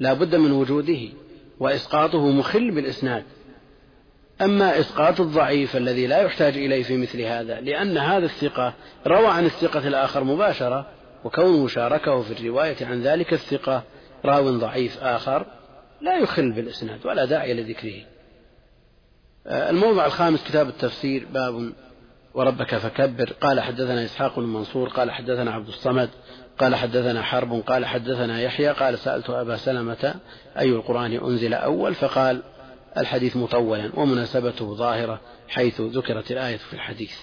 لا بد من وجوده وإسقاطه مخل بالإسناد. أما إسقاط الضعيف الذي لا يحتاج إليه في مثل هذا لأن هذا الثقة روى عن الثقة الآخر مباشرة وكونه شاركه في الرواية عن ذلك الثقة راو ضعيف آخر لا يخل بالإسناد ولا داعي لذكره. الموضع الخامس كتاب التفسير باب وربك فكبر. قال حدثنا إسحاق بن منصور قال حدثنا عبد الصمد قال حدثنا حرب قال حدثنا يحيى قال سألت أبا سلمة أي القرآن أنزل أول؟ فقال الحديث مطولا ومناسبته ظاهرة حيث ذكرت الآية في الحديث.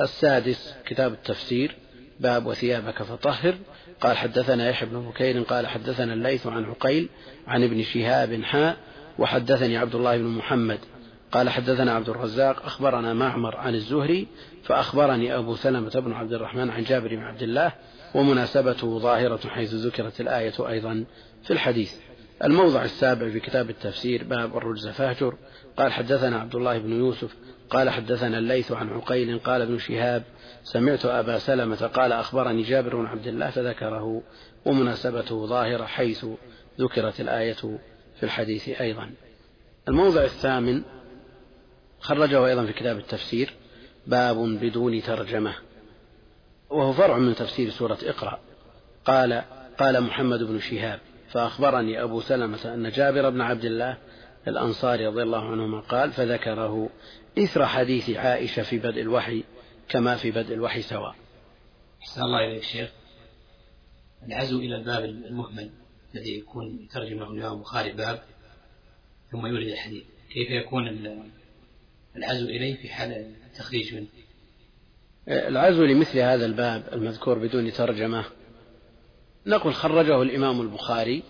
السادس كتاب التفسير باب وثيابك فطهر. قال حدثنا يحيى بن بكير قال حدثنا الليث عن عقيل عن ابن شهاب حاء وحدثني عبد الله بن محمد. قال حدثنا عبد الرزاق أخبرنا معمر عن الزهري فأخبرني أبو سلمة بن عبد الرحمن عن جابر بن عبد الله ومناسبته ظاهرة حيث ذكرت الآية أيضا في الحديث. الموضع السابع في كتاب التفسير باب الرجز فاهجر قال حدثنا عبد الله بن يوسف قال حدثنا الليث عن عقيل قال ابن شهاب سمعت أبا سلمة قال أخبرني جابر بن عبد الله فذكره. ومناسبته ظاهرة حيث ذكرت الآية في الحديث أيضا. الموضع الثامن خرجه أيضا في كتاب التفسير باب بدون ترجمة وهو فرع من تفسير سورة اقرأ. قال قال محمد بن شهاب فأخبرني أبو سلمة أن جابر بن عبد الله الأنصاري رضي الله عنهما قال فذكره إثر حديث عائشة في بدء الوحي كما في بدء الوحي سواء. أحسن الله إليك شيخ. العزو إلى الباب المهمل الذي يكون يترجمه الإمام البخاري باب ثم يورد الحديث. كيف يكون العزو إليه في حال التخريج منه؟ العزو لمثل هذا الباب المذكور بدون ترجمة نقول خرجه الإمام البخاري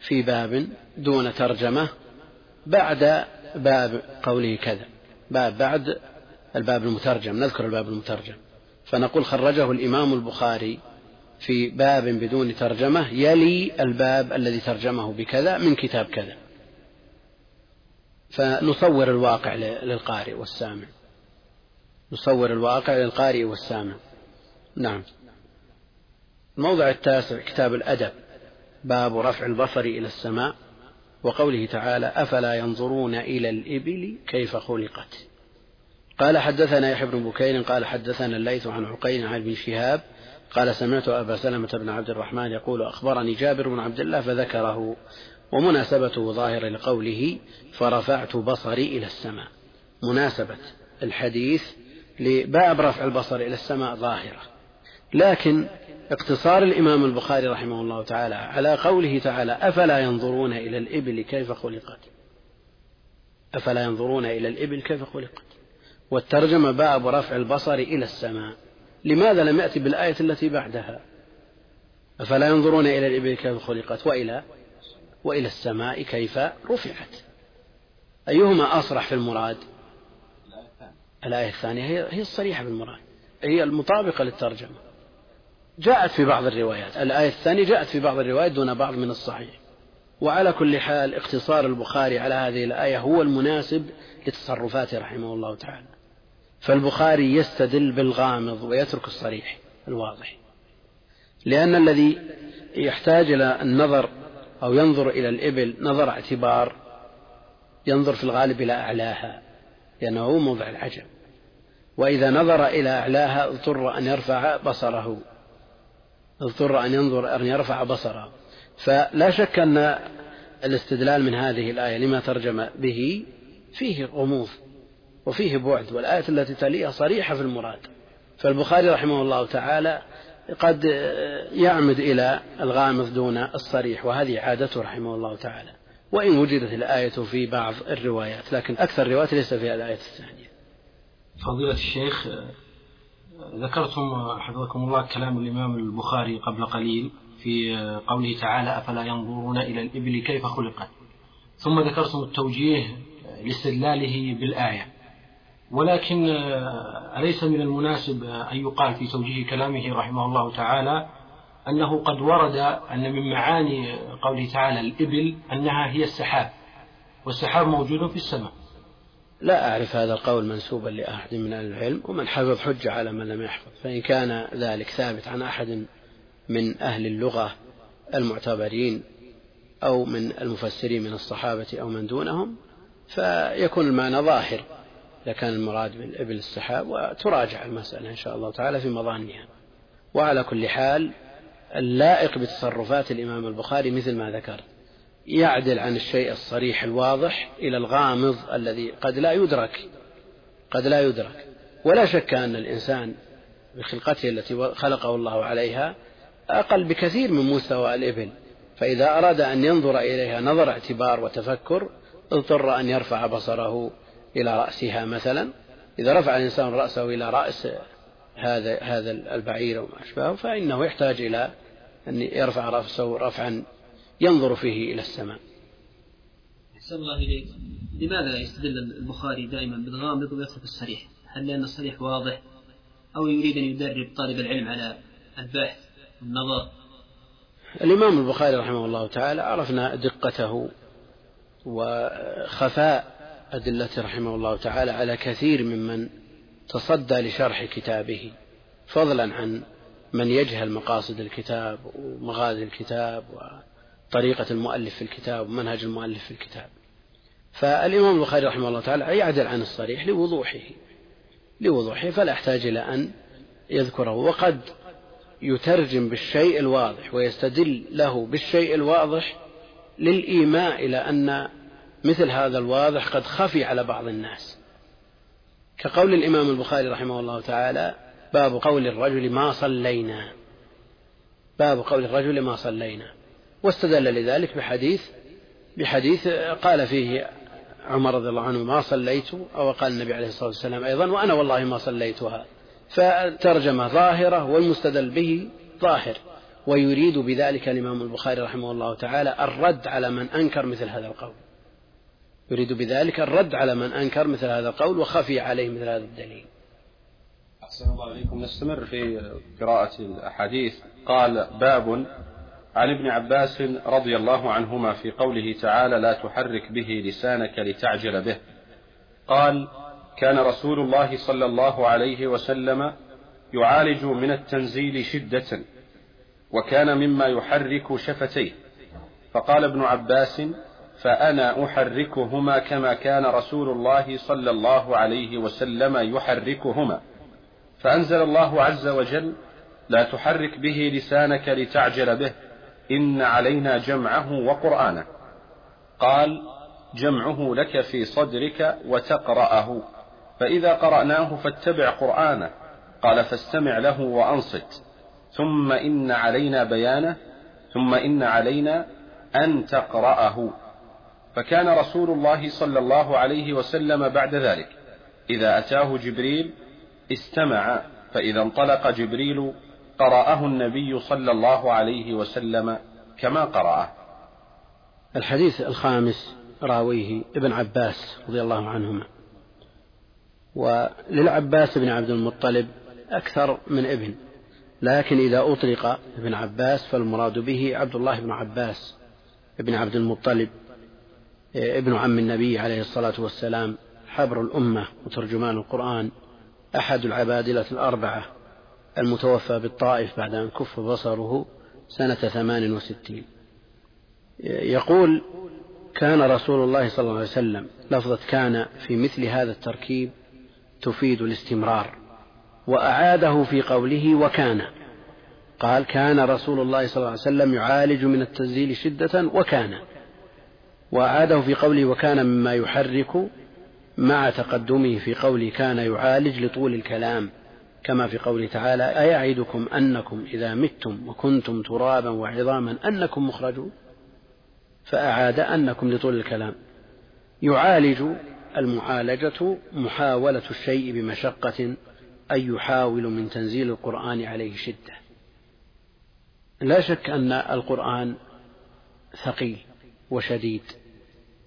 في باب دون ترجمة بعد باب قوله كذا. باب بعد الباب المترجم نذكر الباب المترجم. فنقول خرجه الإمام البخاري في باب بدون ترجمة يلي الباب الذي ترجمه بكذا من كتاب كذا. فنصور الواقع للقارئ والسامع. نصور الواقع للقارئ والسامع. نعم. الموضع التاسع كتاب الأدب باب رفع البصر إلى السماء وقوله تعالى أفلا ينظرون إلى الإبل كيف خلقت؟ قال حدثنا يحيى بن بكير قال حدثنا الليث عن عقيل عن ابن شهاب قال سمعت أبا سلمة بن عبد الرحمن يقول أخبرني جابر بن عبد الله فذكره ومناسبته ظاهرة لقوله فرفعت بصري إلى السماء. مناسبة الحديث لباب رفع البصر إلى السماء ظاهرة. لكن اقتصار الإمام البخاري رحمه الله تعالى على قوله تعالى أفلا ينظرون إلى الإبل كيف خلقت؟ أفلا ينظرون إلى الإبل كيف خلقت؟ والترجمة باب رفع البصر إلى السماء. لماذا لم يأتي بالآية التي بعدها؟ أفلا ينظرون إلى الإبل كيف خلقت؟ وإلى؟ وإلى السماء كيف رفعت؟ أيهما أصرح في المراد؟ الآية الثانية هي الصريحة بالمراد هي المطابقة للترجمة. جاءت في بعض الروايات. الآية الثانية جاءت في بعض الروايات دون بعض من الصحيح. وعلى كل حال اقتصار البخاري على هذه الآية هو المناسب لتصرفاته رحمه الله تعالى. فالبخاري يستدل بالغامض ويترك الصريح الواضح. لأن الذي يحتاج إلى النظر أو ينظر إلى الإبل نظر اعتبار ينظر في الغالب إلى أعلاها لأنه هو موضع العجب. وإذا نظر إلى أعلاها اضطر أن يرفع بصره. اضطر أن ينظر أن يرفع بصره. فلا شك أن الاستدلال من هذه الآية لما ترجم به فيه غموض وفيه بعد والآية التي تليها صريحة في المراد. فالبخاري رحمه الله تعالى قد يعمد إلى الغامض دون الصريح وهذه عادته رحمه الله تعالى. وإن وجدت الآية في بعض الروايات لكن أكثر الروايات ليس فيها الآية الثانية. فضيلة الشيخ ذكرتم حفظكم الله كلام الإمام البخاري قبل قليل في قوله تعالى أفلا ينظرون إلى الإبل كيف خلقت. ثم ذكرتم التوجيه لاستدلاله بالآية. ولكن أليس من المناسب أن يقال في توجيه كلامه رحمه الله تعالى أنه قد ورد أن من معاني قوله تعالى الإبل أنها هي السحاب والسحاب موجود في السماء. لا أعرف هذا القول منسوبا لأحد من أهل العلم ومن حفظ حجة على من لم يحفظ. فإن كان ذلك ثابت عن أحد من أهل اللغة المعتبرين أو من المفسرين من الصحابة أو من دونهم فيكون المعنى ظاهر. إذا كان المراد بالإبل السحاب وتراجع المسألة إن شاء الله تعالى في مظانها وعلى كل حال اللائق بتصرفات الإمام البخاري مثل ما ذكرت يعدل عن الشيء الصريح الواضح إلى الغامض الذي قد لا يدرك قد لا يدرك. ولا شك أن الإنسان بخلقته التي خلقه الله عليها أقل بكثير من مستوى الإبل فإذا أراد أن ينظر إليها نظر اعتبار وتفكر اضطر أن يرفع بصره إلى رأسها مثلا. إذا رفع الإنسان رأسه إلى رأس هذا هذا البعير وما أشبهه فإنه يحتاج إلى أن يرفع رأسه رفعا ينظر فيه إلى السماء. أحسن الله إليك. لماذا يستدل البخاري دائما بالغامض ويترك الصريح؟ هل لأن الصريح واضح؟ أو يريد أن يدرب طالب العلم على البحث والنظر؟ الإمام البخاري رحمه الله تعالى عرفنا دقته وخفاء أدلته رحمه الله تعالى على كثير ممن تصدى لشرح كتابه فضلا عن من يجهل مقاصد الكتاب ومغازي الكتاب وطريقة المؤلف في الكتاب ومنهج المؤلف في الكتاب. فالإمام البخاري رحمه الله تعالى يعدل عن الصريح لوضوحه. لوضوحه فلا يحتاج إلى أن يذكره. وقد يترجم بالشيء الواضح ويستدل له بالشيء الواضح للإيماء إلى أن مثل هذا الواضح قد خفي على بعض الناس. كقول الإمام البخاري رحمه الله تعالى باب قول الرجل ما صلينا. باب قول الرجل ما صلينا. واستدل لذلك بحديث بحديث قال فيه عمر رضي الله عنه ما صليت؟ أو قال النبي عليه الصلاة والسلام أيضا وأنا والله ما صليتها. فالترجمة ظاهرة والمستدل به ظاهر ويريد بذلك الإمام البخاري رحمه الله تعالى الرد على من أنكر مثل هذا القول. يريد بذلك الرد على من أنكر مثل هذا القول وخفي عليه مثل هذا الدليل. أحسن الله إليكم. نستمر في قراءة الأحاديث. قال باب عن ابن عباس رضي الله عنهما في قوله تعالى لا تحرك به لسانك لتعجل به. قال كان رسول الله صلى الله عليه وسلم يعالج من التنزيل شدة وكان مما يحرك شفتيه. فقال ابن عباس فأنا أحركهما كما كان رسول الله صلى الله عليه وسلم يحركهما. فأنزل الله عز وجل لا تحرك به لسانك لتعجل به. إن علينا جمعه وقرآنه. قال جمعه لك في صدرك وتقرأه. فإذا قرأناه فاتبع قرآنه. قال فاستمع له وأنصت. ثم إن علينا بيانه. ثم إن علينا أن تقرأه. فكان رسول الله صلى الله عليه وسلم بعد ذلك. إذا أتاه جبريل استمع فإذا انطلق جبريل قرأه النبي صلى الله عليه وسلم كما قرأه. الحديث الخامس راويه ابن عباس رضي الله عنهما. وللعباس بن عبد المطلب أكثر من ابن لكن إذا أطلق ابن عباس فالمراد به عبد الله بن عباس ابن عبد المطلب ابن عم النبي عليه الصلاة والسلام حبر الأمة وترجمان القرآن أحد العبادلة الأربعة. المتوفى بالطائف بعد أن كف بصره سنة ثمان وستين. يقول كان رسول الله صلى الله عليه وسلم لفظة كان في مثل هذا التركيب تفيد الاستمرار وأعاده في قوله وكان. قال كان رسول الله صلى الله عليه وسلم يعالج من التنزيل شدة وكان. وأعاده في قوله وكان مما يحرك مع تقدمه في قوله كان يعالج لطول الكلام. كما في قوله تعالى أيعدكم أنكم إذا متم وكنتم ترابا وعظاما أنكم مخرجون؟ فأعاد أنكم لطول الكلام. يعالج المعالجة محاولة الشيء بمشقة أي يحاول من تنزيل القرآن عليه شدة. لا شك أن القرآن ثقيل وشديد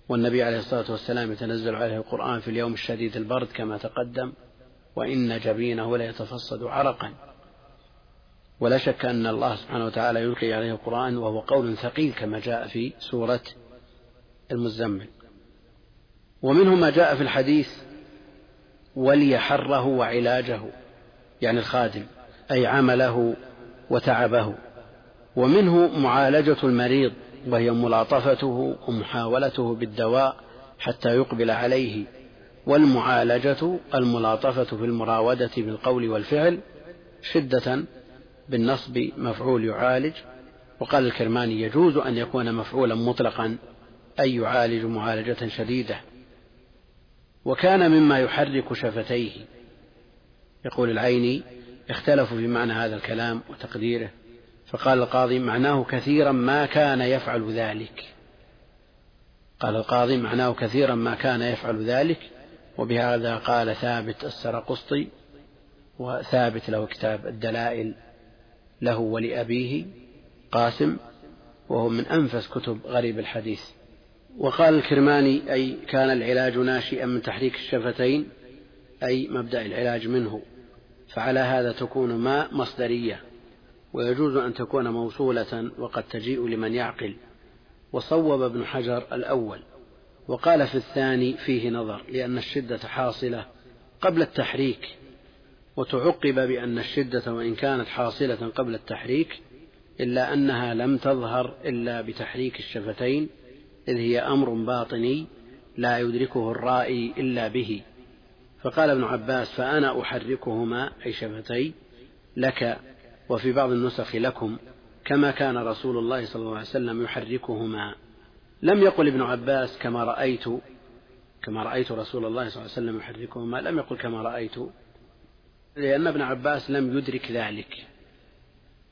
والنبي عليه الصلاة والسلام يتنزل عليه القرآن في اليوم الشديد البرد كما تقدم. وإن جبينه ليتفصد عرقا. ولا شك أن الله سبحانه وتعالى يلقي عليه القرآن وهو قول ثقيل كما جاء في سورة المزمل. ومنه ما جاء في الحديث ولي حره وعلاجه يعني الخادم أي عمله وتعبه. ومنه معالجة المريض وهي ملاطفته ومحاولته بالدواء حتى يقبل عليه. والمعالجة الملاطفة في المراودة بالقول والفعل شدة بالنصب مفعول يعالج وقال الكرماني يجوز أن يكون مفعولا مطلقا أي يعالج معالجة شديدة. وكان مما يحرك شفتيه. يقول العيني اختلفوا في معنى هذا الكلام وتقديره فقال القاضي معناه كثيرا ما كان يفعل ذلك. قال القاضي معناه كثيرا ما كان يفعل ذلك وبهذا قال ثابت السرقسطي وثابت له كتاب الدلائل له ولأبيه قاسم وهو من أنفس كتب غريب الحديث. وقال الكرماني أي كان العلاج ناشئا من تحريك الشفتين أي مبدأ العلاج منه. فعلى هذا تكون ما مصدرية ويجوز أن تكون موصولة وقد تجيء لمن يعقل. وصوب ابن حجر الأول. وقال في الثاني فيه نظر لأن الشدة حاصلة قبل التحريك وتعقب بأن الشدة وإن كانت حاصلة قبل التحريك إلا أنها لم تظهر إلا بتحريك الشفتين إذ هي أمر باطني لا يدركه الرائي إلا به. فقال ابن عباس فأنا أحركهما أي شفتي لك وفي بعض النسخ لكم كما كان رسول الله صلى الله عليه وسلم يحركهما. لم يقل ابن عباس كما رأيت كما رأيت رسول الله صلى الله عليه وسلم يحركهما لم يقل كما رأيت لأن ابن عباس لم يدرك ذلك.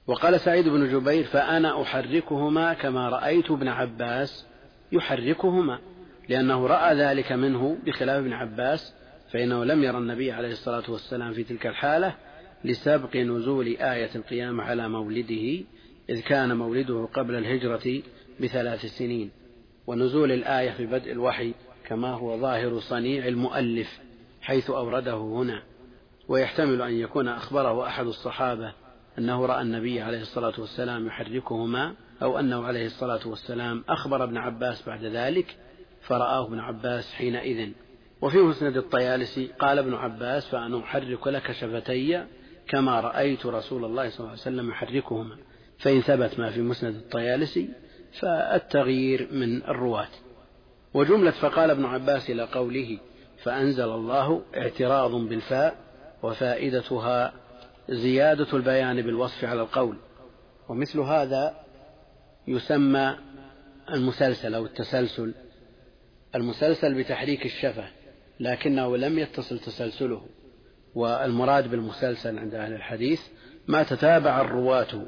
وقال سعيد بن جبير فأنا أحركهما كما رأيت ابن عباس يحركهما لأنه رأى ذلك منه بخلاف ابن عباس فإنه لم يرى النبي عليه الصلاة والسلام في تلك الحالة لسبق نزول آية القيامة على مولده إذ كان مولده قبل الهجرة بثلاث سنين. ونزول الآية في بدء الوحي كما هو ظاهر صنيع المؤلف حيث أورده هنا. ويحتمل أن يكون أخبره أحد الصحابة أنه رأى النبي عليه الصلاة والسلام يحركهما أو أنه عليه الصلاة والسلام أخبر ابن عباس بعد ذلك فرآه ابن عباس حينئذ. وفي مسند الطيالسي قال ابن عباس فأنا أحرك لك شفتي كما رأيت رسول الله صلى الله عليه وسلم يحركهما. فإن ثبت ما في مسند الطيالسي فالتغيير من الرواة. وجملة فقال ابن عباس إلى قوله فأنزل الله اعتراض بالفاء وفائدتها زيادة البيان بالوصف على القول. ومثل هذا يسمى المسلسل أو التسلسل. المسلسل بتحريك الشفة لكنه لم يتصل تسلسله. والمراد بالمسلسل عند أهل الحديث ما تتابع الرواة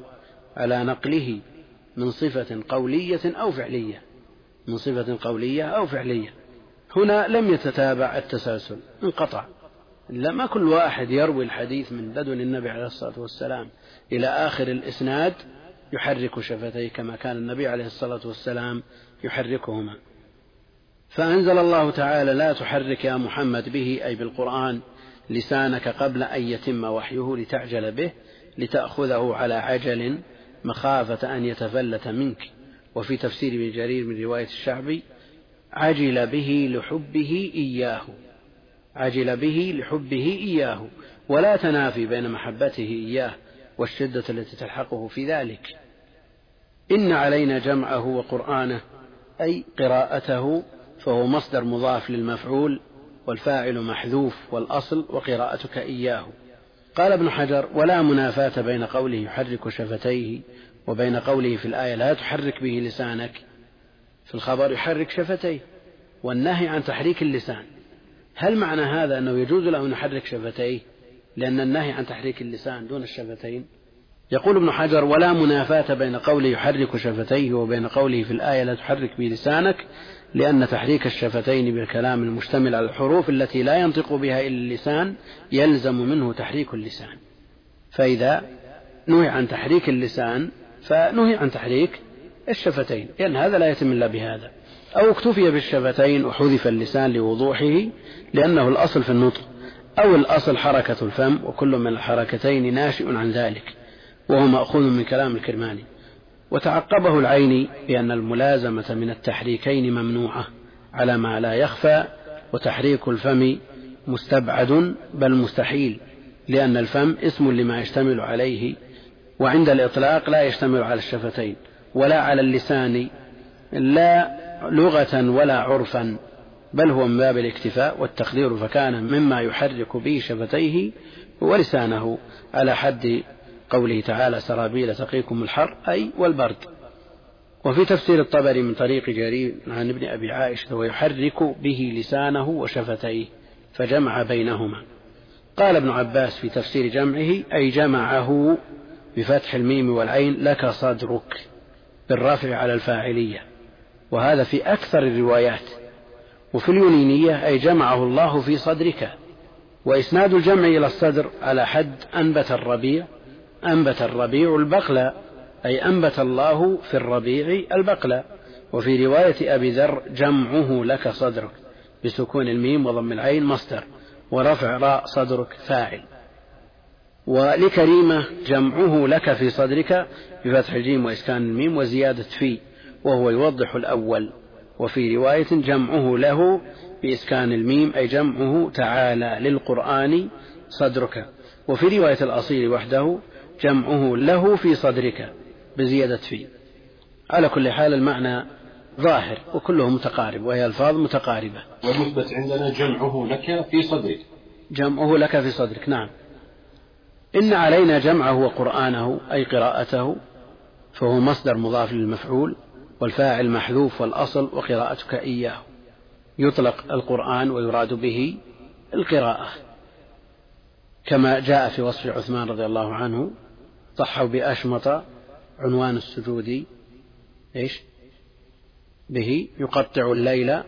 على نقله من صفة قولية أو فعلية. من صفة قولية أو فعلية. هنا لم يتتابع التسلسل انقطع. ما كل واحد يروي الحديث من لدن النبي عليه الصلاة والسلام إلى آخر الإسناد يحرك شفتيه كما كان النبي عليه الصلاة والسلام يحركهما. فأنزل الله تعالى لا تحرك يا محمد به أي بالقرآن لسانك قبل أن يتم وحيه لتعجل به لتأخذه على عجل مخافة أن يتفلت منك. وفي تفسير ابن جرير من رواية الشعبي عجل به لحبه إياه. عجل به لحبه إياه. ولا تنافي بين محبته إياه والشدة التي تلحقه في ذلك. إن علينا جمعه وقرآنه أي قراءته فهو مصدر مضاف للمفعول والفاعل محذوف والأصل وقراءتك إياه. قال ابن حجر ولا منافاة بين قوله يحرك شفتيه وبين قوله في الآية لا تحرك به لسانك في الخبر يحرك شفتيه والنهي عن تحريك اللسان. هل معنى هذا أنه يجوز له أن يحرك شفتيه لأن النهي عن تحريك اللسان دون الشفتين؟ يقول ابن حجر ولا منافاة بين قوله يحرك شفتيه وبين قوله في الآية لا تحرك بلسانك لأن تحريك الشفتين بالكلام المشتمل على الحروف التي لا ينطق بها إلا اللسان يلزم منه تحريك اللسان. فإذا نهي عن تحريك اللسان فنهي عن تحريك الشفتين لأن هذا لا يتم إلا بهذا. أو اكتفي بالشفتين وحذف اللسان لوضوحه لأنه الأصل في النطق. أو الأصل حركة الفم وكل من الحركتين ناشئ عن ذلك وهو مأخوذ من كلام الكرماني. وتعقبه العيني بأن الملازمة من التحريكين ممنوعة على ما لا يخفى وتحريك الفم مستبعد بل مستحيل لأن الفم اسم لما يشتمل عليه وعند الإطلاق لا يشتمل على الشفتين ولا على اللسان لا لغة ولا عرفا بل هو من باب الاكتفاء والتقدير فكان مما يحرك به شفتيه ولسانه على حد قوله تعالى سرابيل تقيكم الحر أي والبرد. وفي تفسير الطبري من طريق جرير عن ابن أبي عائشة ويحرك به لسانه وشفتيه فجمع بينهما. قال ابن عباس في تفسير جمعه أي جمعه بفتح الميم والعين لك صدرك بالرفع على الفاعلية. وهذا في أكثر الروايات. وفي اليونينية أي جمعه الله في صدرك. وإسناد الجمع إلى الصدر على حد أنبت الربيع أنبت الربيع البقلة أي أنبت الله في الربيع البقلة. وفي رواية أبي ذر جمعه لك صدرك بسكون الميم وضم العين مصدر ورفع راء صدرك فاعل. ولكريمة جمعه لك في صدرك بفتح الجيم وإسكان الميم وزيادة في وهو يوضح الأول. وفي رواية جمعه له بإسكان الميم أي جمعه تعالى للقرآن صدرك. وفي رواية الأصيل وحده جمعه له في صدرك بزيادة في. على كل حال المعنى ظاهر وكله متقارب وهي ألفاظ متقاربة. والمثبت عندنا جمعه لك في صدرك. جمعه لك في صدرك نعم. إن علينا جمعه وقرآنه أي قراءته فهو مصدر مضاف للمفعول والفاعل محذوف والأصل وقراءتك إياه. يطلق القرآن ويراد به القراءة. كما جاء في وصف عثمان رضي الله عنه صحوا بأشمط عنوان السجود إيش؟ به يقطع الليل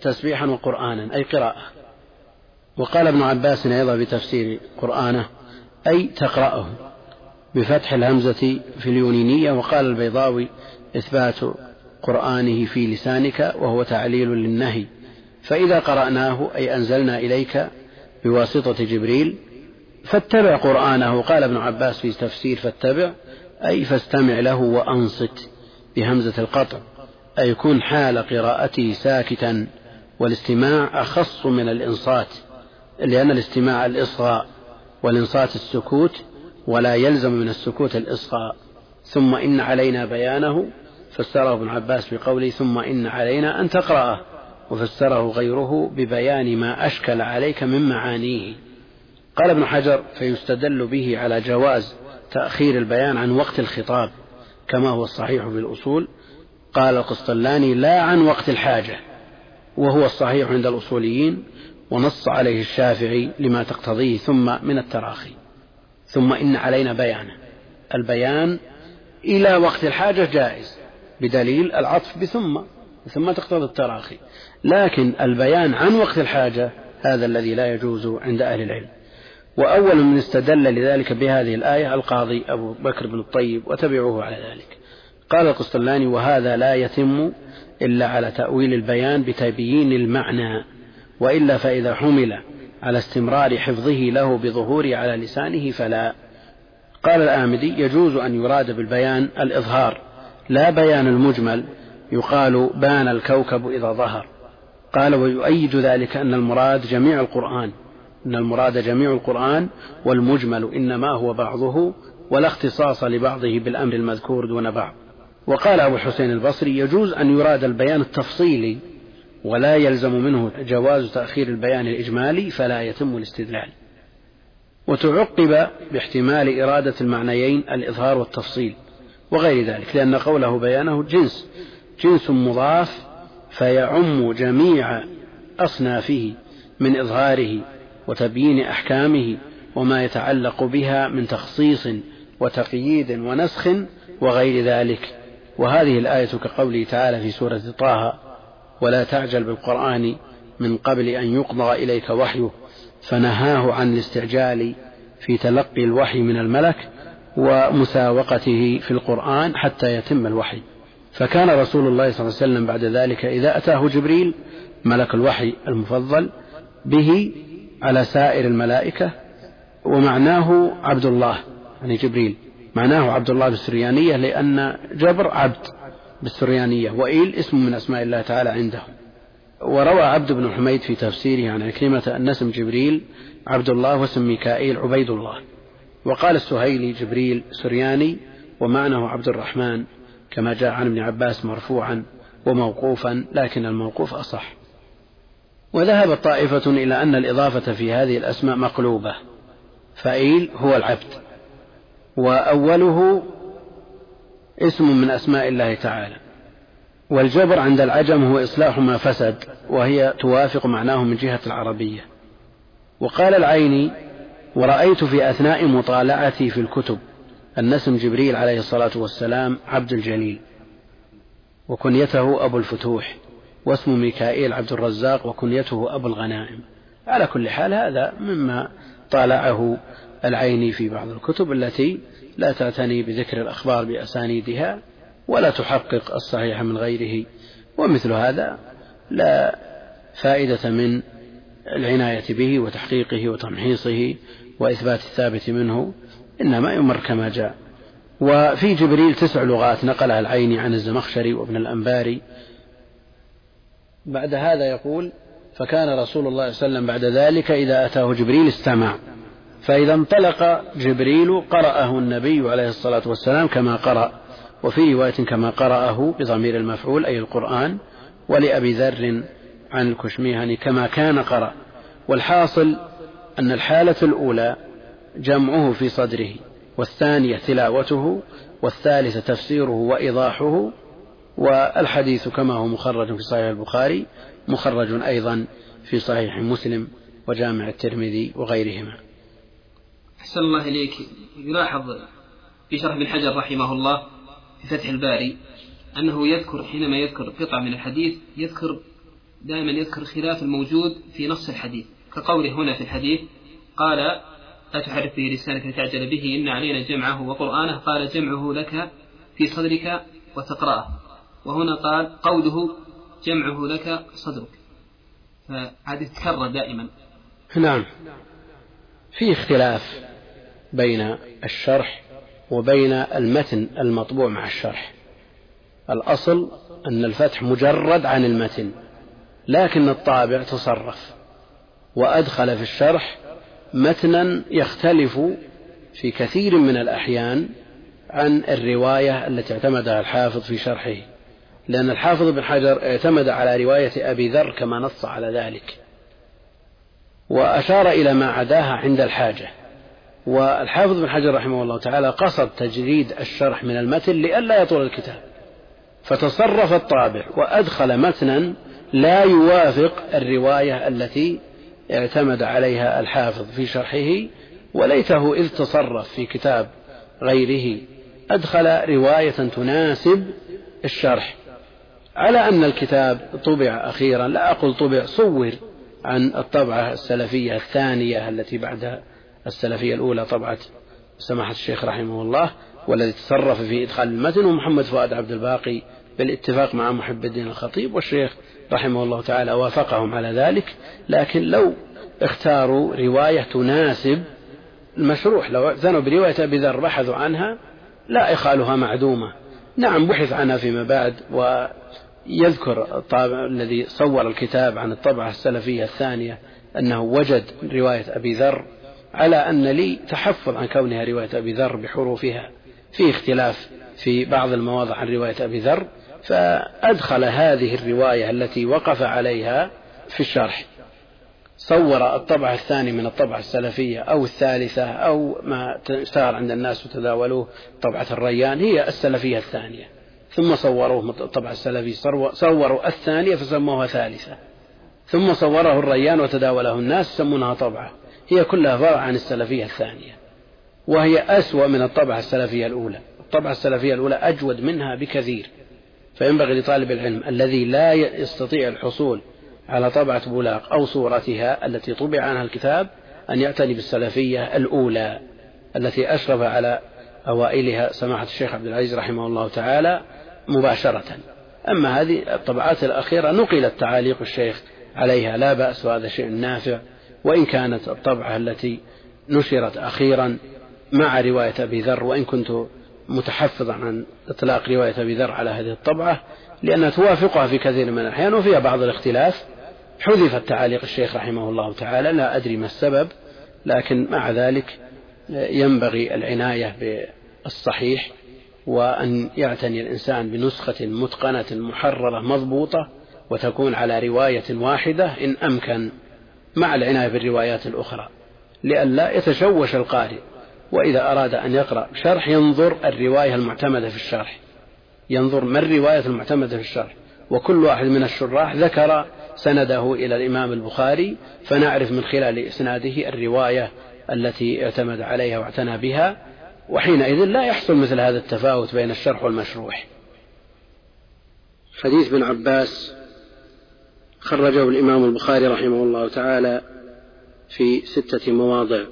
تسبيحا وقرآنا أي قراءة. وقال ابن عباس أيضا بتفسير قرآنه أي تقرأه. بفتح الهمزة في اليونينية وقال البيضاوي إثبات قرآنه في لسانك وهو تعليل للنهي. فإذا قرأناه أي أنزلنا إليك بواسطة جبريل فاتبع قرآنه. قال ابن عباس في تفسير فاتبع أي فاستمع له وأنصت بهمزة القطع أي كن حال قراءته ساكتا والاستماع أخص من الإنصات لأن الاستماع الإصغاء والإنصات السكوت ولا يلزم من السكوت الإصغاء. ثم إن علينا بيانه فسره ابن عباس بقوله ثم إن علينا أن تقرأه وفسره غيره ببيان ما أشكل عليك من معانيه. قال ابن حجر فيستدل به على جواز تأخير البيان عن وقت الخطاب كما هو الصحيح في الأصول. قال القسطلاني لا عن وقت الحاجة وهو الصحيح عند الأصوليين ونص عليه الشافعي لما تقتضيه ثم من التراخي. ثم إن علينا بيانه. البيان إلى وقت الحاجة جائز بدليل العطف بثم ثم تقتضي التراخي. لكن البيان عن وقت الحاجة هذا الذي لا يجوز عند أهل العلم. وأول من استدل لذلك بهذه الآية القاضي أبو بكر بن الطيب وتبعوه على ذلك. قال القسطلاني وهذا لا يتم إلا على تأويل البيان بتبيين المعنى وإلا فإذا حمل على استمرار حفظه له بظهوره على لسانه فلا. قال الآمدي يجوز أن يراد بالبيان الإظهار لا بيان المجمل يقال بان الكوكب إذا ظهر. قال ويؤيد ذلك أن المراد جميع القرآن. أن المراد جميع القرآن والمجمل إنما هو بعضه ولا اختصاص لبعضه بالأمر المذكور دون بعض. وقال أبو الحسين البصري يجوز أن يراد البيان التفصيلي ولا يلزم منه جواز تأخير البيان الإجمالي فلا يتم الاستدلال. وتعقب باحتمال إرادة المعنيين الإظهار والتفصيل وغير ذلك لأن قوله بيانه جنس جنس مضاف فيعم جميع أصنافه من إظهاره وتبيين أحكامه وما يتعلق بها من تخصيص وتقييد ونسخ وغير ذلك. وهذه الآية كقوله تعالى في سورة طه ولا تعجل بالقرآن من قبل أن يقضى إليك وحيه فنهاه عن الاستعجال في تلقي الوحي من الملك ومساوقته في القرآن حتى يتم الوحي. فكان رسول الله صلى الله عليه وسلم بعد ذلك إذا أتاه جبريل ملك الوحي المفضل به على سائر الملائكة ومعناه عبد الله يعني جبريل. معناه عبد الله بالسريانية لأن جبر عبد بالسريانية وإيل اسم من أسماء الله تعالى عنده. وروى عبد بن حميد في تفسيره عن عكرمة أن اسم جبريل عبد الله واسم ميكائيل عبيد الله وقال السهيلي جبريل سرياني ومعناه عبد الرحمن كما جاء عن ابن عباس مرفوعا وموقوفا لكن الموقوف أصح. وذهبت طائفة إلى أن الإضافة في هذه الأسماء مقلوبة. فإيل هو العبد وأوله اسم من أسماء الله تعالى. والجبر عند العجم هو إصلاح ما فسد وهي توافق معناه من جهة العربية. وقال العيني ورأيت في أثناء مطالعتي في الكتب أن اسم جبريل عليه الصلاة والسلام عبد الجليل وكنيته أبو الفتوح. واسم ميكائيل عبد الرزاق وكنيته أبو الغنائم. على كل حال هذا مما طالعه العيني في بعض الكتب التي لا تعتني بذكر الأخبار بأسانيدها ولا تحقق الصحيح من غيره. ومثل هذا لا فائدة من العناية به وتحقيقه وتمحيصه وإثبات الثابت منه إنما يمر كما جاء. وفي جبريل تسع لغات نقلها العيني عن الزمخشري وابن الأنباري بعد هذا يقول فكان رسول الله صلى الله عليه وسلم بعد ذلك إذا أتاه جبريل استمع. فإذا انطلق جبريل قرأه النبي عليه الصلاة والسلام كما قرأ وفي رواية كما قرأه بضمير المفعول أي القرآن ولأبي ذر عن الكشميهني كما كان قرأ. والحاصل أن الحالة الأولى جمعه في صدره والثانية تلاوته والثالثة تفسيره وإيضاحه والحديث كما هو مخرج في صحيح البخاري مخرج أيضا في صحيح مسلم وجامع الترمذي وغيرهما. أحسن الله إليك. يلاحظ في شرح ابن حجر رحمه الله في فتح الباري أنه يذكر حينما يذكر قطعة من الحديث يذكر دائما يذكر خلاف الموجود في نص الحديث. كقوله هنا في الحديث قال لا تحرك به لسانك لتعجل به إن علينا جمعه وقرآنه. قال جمعه لك في صدرك وتقرأه. وهنا قال قوله جمعه لك صدرك. فهذه تكرر دائما. نعم. في اختلاف بين الشرح وبين المتن المطبوع مع الشرح. الأصل أن الفتح مجرد عن المتن لكن الطابع تصرف. وأدخل في الشرح متنا يختلف في كثير من الأحيان عن الرواية التي اعتمدها الحافظ في شرحه. لأن الحافظ بن حجر اعتمد على رواية أبي ذر كما نص على ذلك. وأشار إلى ما عداها عند الحاجة. والحافظ بن حجر رحمه الله تعالى قصد تجريد الشرح من المتن لئلا يطول الكتاب. فتصرف الطابع وأدخل متنا لا يوافق الرواية التي اعتمد عليها الحافظ في شرحه وليته إذ تصرف في كتاب غيره أدخل رواية تناسب الشرح. على أن الكتاب طبع أخيرا لا أقول طبع صور عن الطبعة السلفية الثانية التي بعد السلفية الأولى طبعة سماحة الشيخ رحمه الله والذي تصرف في إدخال المتن ومحمد فؤاد عبد الباقي بالاتفاق مع محب الدين الخطيب والشيخ رحمه الله تعالى وافقهم على ذلك. لكن لو اختاروا رواية تناسب المشروح لو اعتنوا برواية أبي ذر بحثوا عنها لا إخالها معدومة. نعم بحث عنها فيما بعد ويذكر الطابع الذي صور الكتاب عن الطبعة السلفية الثانية أنه وجد رواية أبي ذر على أن لي تحفظ عن كونها رواية أبي ذر بحروفها في اختلاف في بعض المواضع عن رواية أبي ذر فأدخل هذه الرواية التي وقف عليها في الشرح. صور الطبع الثاني من الطبعة السلفية أو الثالثة أو ما اشتهر عند الناس وتداولوه طبعة الريان هي السلفية الثانية. ثم صوروه الطبعة السلفية صوروا الثانية فسموها ثالثة. ثم صوره الريان وتداوله الناس يسمونها طبعة. هي كلها فرع عن السلفية الثانية. وهي أسوأ من الطبعة السلفية الأولى. الطبعة السلفية الأولى أجود منها بكثير. فينبغي لطالب العلم الذي لا يستطيع الحصول على طبعة بولاق أو صورتها التي طبع عنها الكتاب أن يعتني بالسلفية الأولى التي أشرف على أوائلها سماحة الشيخ عبد العزيز رحمه الله تعالى. مباشرة. أما هذه الطبعات الأخيرة نقلت تعاليق الشيخ عليها لا بأس وهذا شيء نافع. وإن كانت الطبعة التي نشرت أخيرا مع رواية أبي ذر وإن كنت متحفظا عن إطلاق رواية أبي ذر على هذه الطبعة لأنها توافقها في كثير من الأحيان وفيها بعض الاختلاف. حذفت تعاليق الشيخ رحمه الله تعالى لا أدري ما السبب لكن مع ذلك ينبغي العناية بالصحيح. وأن يعتني الإنسان بنسخة متقنة محررة مضبوطة وتكون على رواية واحدة إن أمكن مع العناية بالروايات الأخرى. لئلا يتشوش القارئ وإذا أراد أن يقرأ شرح ينظر الرواية المعتمدة في الشرح. ينظر ما الرواية المعتمدة في الشرح. وكل واحد من الشراح ذكر سنده إلى الإمام البخاري فنعرف من خلال إسناده الرواية التي اعتمد عليها واعتنى بها. وحينئذ لا يحصل مثل هذا التفاوت بين الشرح والمشروح. حديث بن عباس خرجه الإمام البخاري رحمه الله تعالى في ستة مواضع.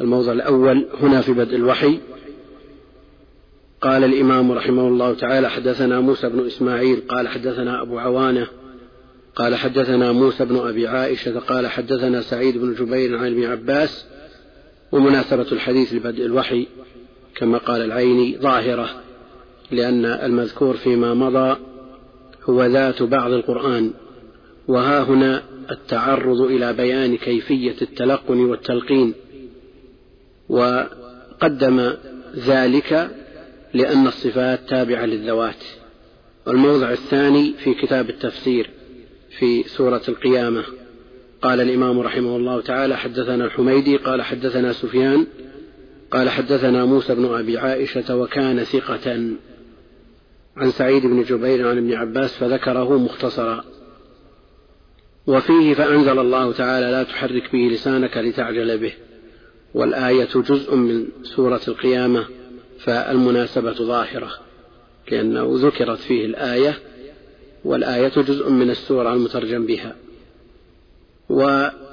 الموضع الأول هنا في بدء الوحي. قال الإمام رحمه الله تعالى حدثنا موسى بن إسماعيل قال حدثنا أبو عوانة قال حدثنا موسى بن أبي عائشة قال حدثنا سعيد بن جبير عن ابن عباس ومناسبة الحديث لبدء الوحي كما قال العيني ظاهرة لأن المذكور فيما مضى هو ذات بعض القرآن. وها هنا التعرض إلى بيان كيفية التلقن والتلقين. وقدم ذلك لأن الصفات تابعة للذوات. والموضع الثاني في كتاب التفسير في سورة القيامة. قال الإمام رحمه الله تعالى حدثنا الحميدي قال حدثنا سفيان قال حدثنا موسى بن أبي عائشة وكان ثقة. عن سعيد بن جبير عن ابن عباس فذكره مختصرا. وفيه فأنزل الله تعالى لا تحرك به لسانك لتعجل به. والآية جزء من سورة القيامة فالمناسبة ظاهرة لأنه ذكرت فيه الآية والآية جزء من السورة المترجم بها. والموضع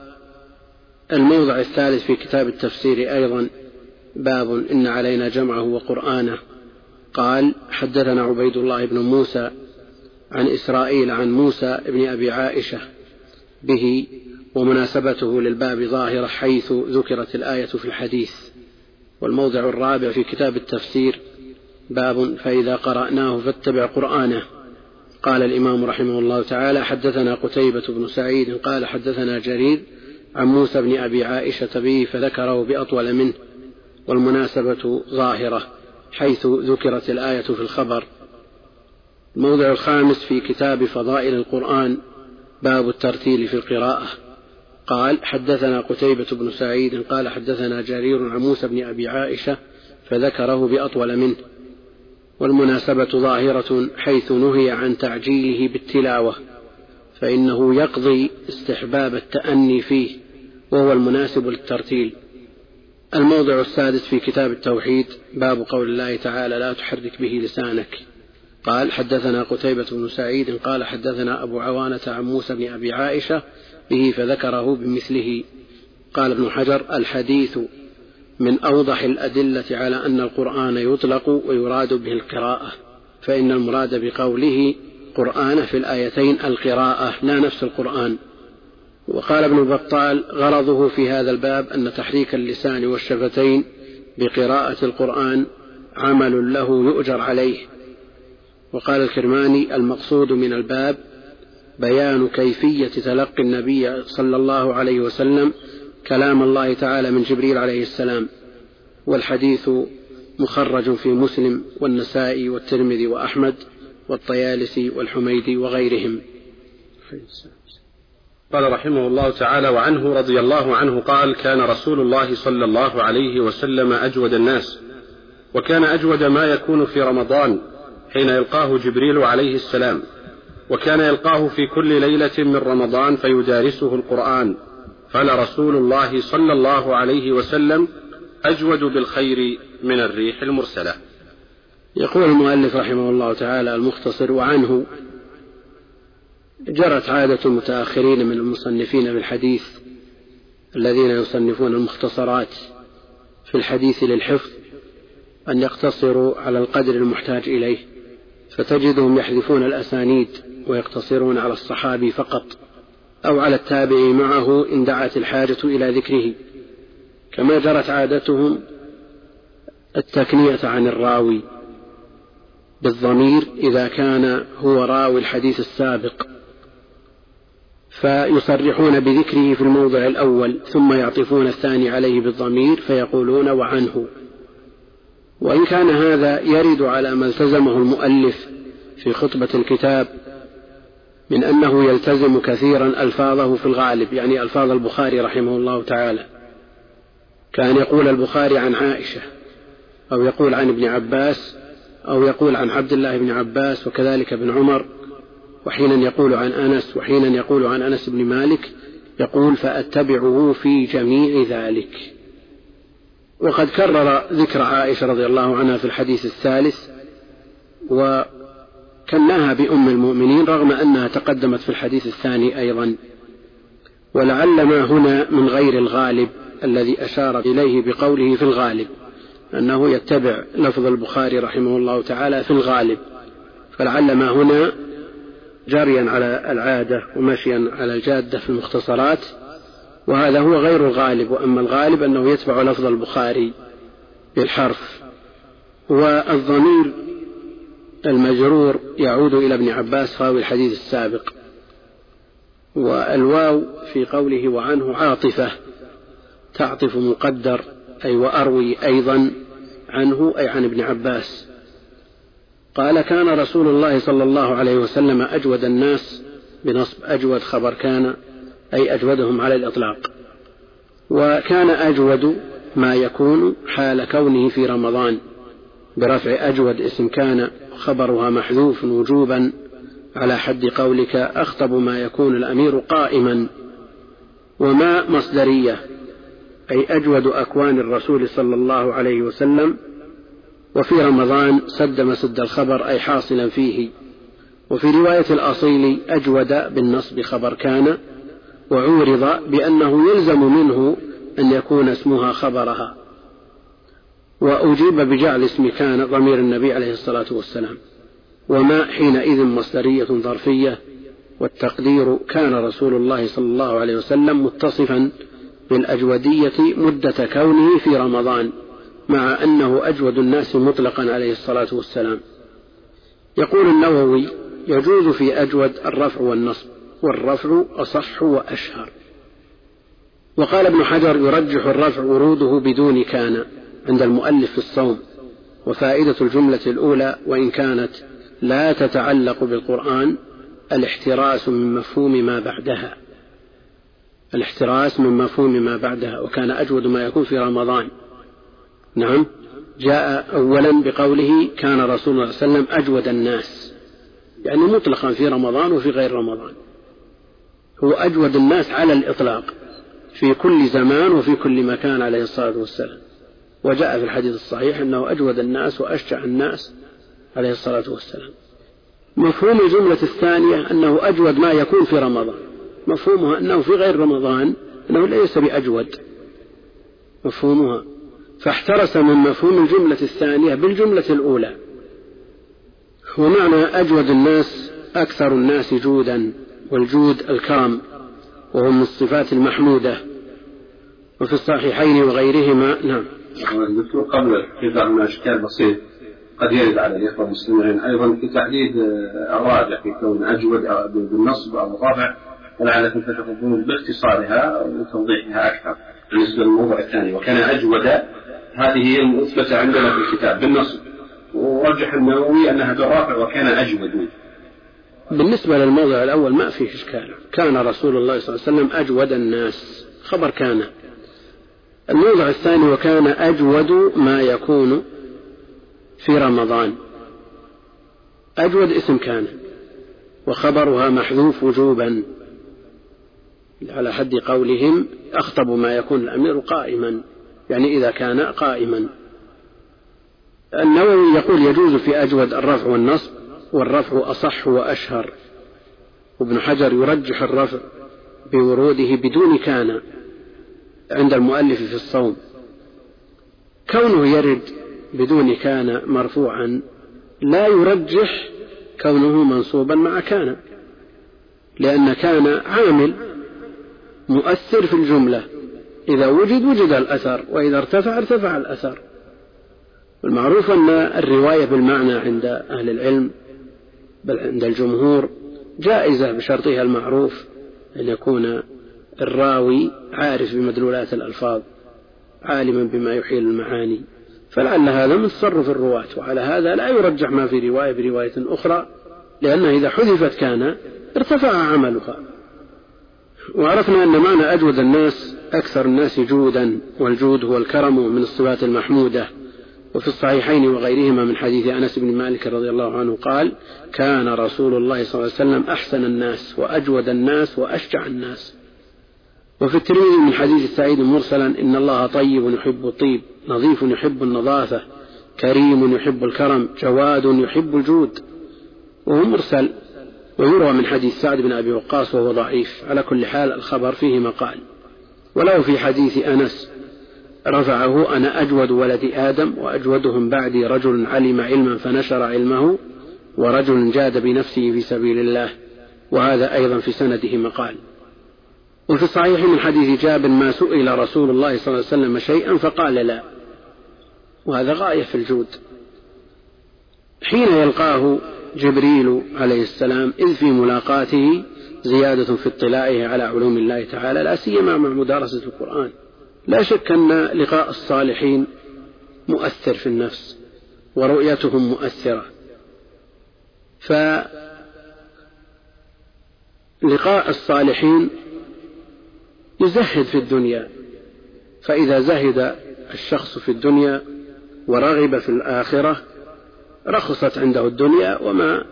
الثالث في كتاب التفسير أيضا باب إن علينا جمعه وقرآنه. قال حدثنا عبيد الله بن موسى عن إسرائيل عن موسى بن أبي عائشة به ومناسبته للباب ظاهرة حيث ذكرت الآية في الحديث. والموضع الرابع في كتاب التفسير باب فإذا قرأناه فاتبع قرآنه. قال الإمام رحمه الله تعالى حدثنا قتيبة بن سعيد قال حدثنا جرير عن موسى بن أبي عائشة به فذكره بأطول منه والمناسبة ظاهرة حيث ذكرت الآية في الخبر. الموضع الخامس في كتاب فضائل القرآن باب الترتيل في القراءة. قال حدثنا قتيبة بن سعيد قال حدثنا جرير عن موسى بن أبي عائشة فذكره بأطول منه. والمناسبة ظاهرة حيث نهي عن تعجيله بالتلاوة فإنه يقضي استحباب التأني فيه وهو المناسب للترتيل. الموضع السادس في كتاب التوحيد باب قول الله تعالى لا تحرك به لسانك قال حدثنا قتيبة بن سعيد قال حدثنا أبو عوانة عن موسى بن أبي عائشة به فذكره بمثله قال ابن حجر الحديث من أوضح الأدلة على أن القرآن يطلق ويراد به القراءة فإن المراد بقوله قرآن في الآيتين القراءة لا نفس القرآن. وقال ابن بطال غرضه في هذا الباب أن تحريك اللسان والشفتين بقراءة القرآن عمل له يؤجر عليه. وقال الكرماني المقصود من الباب بيان كيفية تلقي النبي صلى الله عليه وسلم كلام الله تعالى من جبريل عليه السلام والحديث مخرج في مسلم والنسائي والترمذي وأحمد والطيالسي والحميدي وغيرهم. قال رحمه الله تعالى وعنه رضي الله عنه قال كان رسول الله صلى الله عليه وسلم أجود الناس وكان أجود ما يكون في رمضان حين يلقاه جبريل عليه السلام وكان يلقاه في كل ليلة من رمضان فيدارسه القرآن فلرسول الله صلى الله عليه وسلم أجود بالخير من الريح المرسلة. يقول المؤلف رحمه الله تعالى المختصر وعنه جرت عادة المتأخرين من المصنفين بالحديث الذين يصنفون المختصرات في الحديث للحفظ أن يقتصروا على القدر المحتاج إليه فتجدهم يحذفون الأسانيد ويقتصرون على الصحابي فقط. أو على التابع معه إن دعت الحاجة إلى ذكره. كما جرت عادتهم التكنية عن الراوي بالضمير إذا كان هو راوي الحديث السابق فيصرحون بذكره في الموضع الأول ثم يعطفون الثاني عليه بالضمير فيقولون وعنه. وإن كان هذا يرد على ما التزمه المؤلف في خطبة الكتاب من أنه يلتزم كثيرا ألفاظه في الغالب يعني ألفاظ البخاري رحمه الله تعالى. كان يقول البخاري عن عائشة أو يقول عن ابن عباس أو يقول عن عبد الله بن عباس وكذلك ابن عمر وحينا يقول عن أنس وحينا يقول عن أنس بن مالك يقول فأتبعه في جميع ذلك وقد كرر ذكر عائشة رضي الله عنها في الحديث الثالث وكناها بأم المؤمنين رغم أنها تقدمت في الحديث الثاني أيضا. ولعل ما هنا من غير الغالب الذي أشار إليه بقوله في الغالب أنه يتبع لفظ البخاري رحمه الله تعالى في الغالب. فلعل ما هنا جريا على العادة ومشيا على الجادة في المختصرات. وهذا هو غير الغالب وأما الغالب أنه يتبع لفظ البخاري بالحرف. والضمير المجرور يعود إلى ابن عباس راوي الحديث السابق والواو في قوله وعنه عاطفة تعطف مقدر أي وأروي أيضا عنه أي عن ابن عباس. قال كان رسول الله صلى الله عليه وسلم أجود الناس بنصب أجود خبر كان أي أجودهم على الإطلاق. وكان أجود ما يكون حال كونه في رمضان برفع أجود اسم كان خبرها محذوف وجوبا على حد قولك أخطب ما يكون الأمير قائما. وما مصدرية أي أجود أكوان الرسول صلى الله عليه وسلم وفي رمضان سد مسد الخبر أي حاصلا فيه. وفي رواية الأصيل أجود بالنصب خبر كان وعورض بأنه يلزم منه أن يكون اسمها خبرها. وأجيب بجعل اسم كان ضمير النبي عليه الصلاة والسلام. وما حينئذ مصدرية ظرفية والتقدير كان رسول الله صلى الله عليه وسلم متصفا بالأجودية مدة كونه في رمضان مع أنه أجود الناس مطلقا عليه الصلاة والسلام. يقول النووي يجوز في أجود الرفع والنصب والرفع أصح وأشهر. وقال ابن حجر يرجح الرفع وروده بدون كان. عند المؤلف في الصوم وفائدة الجملة الأولى وإن كانت لا تتعلق بالقرآن الاحتراس من مفهوم ما بعدها. الاحتراس من مفهوم ما بعدها وكان أجود ما يكون في رمضان. نعم. جاء أولا بقوله كان رسول الله صلى الله عليه وسلم أجود الناس. يعني مطلقا في رمضان وفي غير رمضان. هو أجود الناس على الإطلاق في كل زمان وفي كل مكان عليه الصلاة والسلام. وجاء في الحديث الصحيح أنه أجود الناس وأشجع الناس عليه الصلاة والسلام. مفهوم الجملة الثانية أنه أجود ما يكون في رمضان. مفهومها أنه في غير رمضان أنه ليس بأجود. مفهومها. فاحترس من مفهوم الجملة الثانية بالجملة الأولى. ومعنى أجود الناس أكثر الناس جودا والجود الكرم وهو من الصفات المحمودة. وفي الصحيحين وغيرهما نعم. دكتور قبل الحديث عن أشكال بسيط قد يرد على الإخوة المسلمين. أيضا في تحديد الراجع في كون أجود بالنصب أو الرفع ولعلكم تتفقون باختصارها وتوضيحها أكثر. بالنسبة للموضوع الثاني وكان أجود هذه هي المثبتة عندنا في الكتاب بالنصب. ورجح النووي أنها بالرافع وكان أجود. بالنسبة للموضع الأول ما فيه إشكال. كان رسول الله صلى الله عليه وسلم أجود الناس. خبر كان. الموضع الثاني وكان أجود ما يكون في رمضان. أجود اسم كان وخبرها محذوف وجوبا. على حد قولهم أخطب ما يكون الأمير قائما يعني إذا كان قائما. النووي يقول يجوز في أجود الرفع والنصب والرفع أصح وأشهر. وابن حجر يرجح الرفع بوروده بدون كان. عند المؤلف في الصوم. كونه يرد بدون كان مرفوعا لا يرجح كونه منصوبا مع كان لأن كان عامل مؤثر في الجملة. إذا وجد وجد الأثر وإذا ارتفع ارتفع الأثر. المعروف أن الرواية بالمعنى عند أهل العلم بل عند الجمهور جائزة بشرطها المعروف أن يكون الراوي عارف بمدلولات الألفاظ عالما بما يحيل المعاني. فلعل هذا من تصرف الرواة وعلى هذا لا يرجح ما في رواية برواية أخرى لأنها إذا حذفت كان ارتفع عملها. وعرفنا أن معنى أجود الناس أكثر الناس جودا والجود هو الكرم من الصفات المحمودة. وفي الصحيحين وغيرهما من حديث أنس بن مالك رضي الله عنه قال كان رسول الله صلى الله عليه وسلم أحسن الناس وأجود الناس وأشجع الناس. وفي الترمذي من حديث سعيد مرسلا إن الله طيب يحب الطيب نظيف يحب النظافة كريم يحب الكرم جواد يحب الجود. وهو مرسل ويروى من حديث سعد بن أبي وقاص وهو ضعيف. على كل حال الخبر فيه مقال. وله في حديث أنس رفعه أنا أجود ولد آدم وأجودهم بعدي رجل علم علما فنشر علمه ورجل جاد بنفسه في سبيل الله. وهذا أيضا في سنده مقال. وفي الصحيح من حديث جابر ما سئل رسول الله صلى الله عليه وسلم شيئا فقال لا. وهذا غاية في الجود. حين يلقاه جبريل عليه السلام إذ في ملاقاته زيادة في اطلاعه على علوم الله تعالى لا سيما مع مدارسة القرآن. لا شك أن لقاء الصالحين مؤثر في النفس ورؤيتهم مؤثرة. فلقاء الصالحين يزهد في الدنيا فإذا زهد الشخص في الدنيا ورغب في الآخرة رخصت عنده الدنيا وما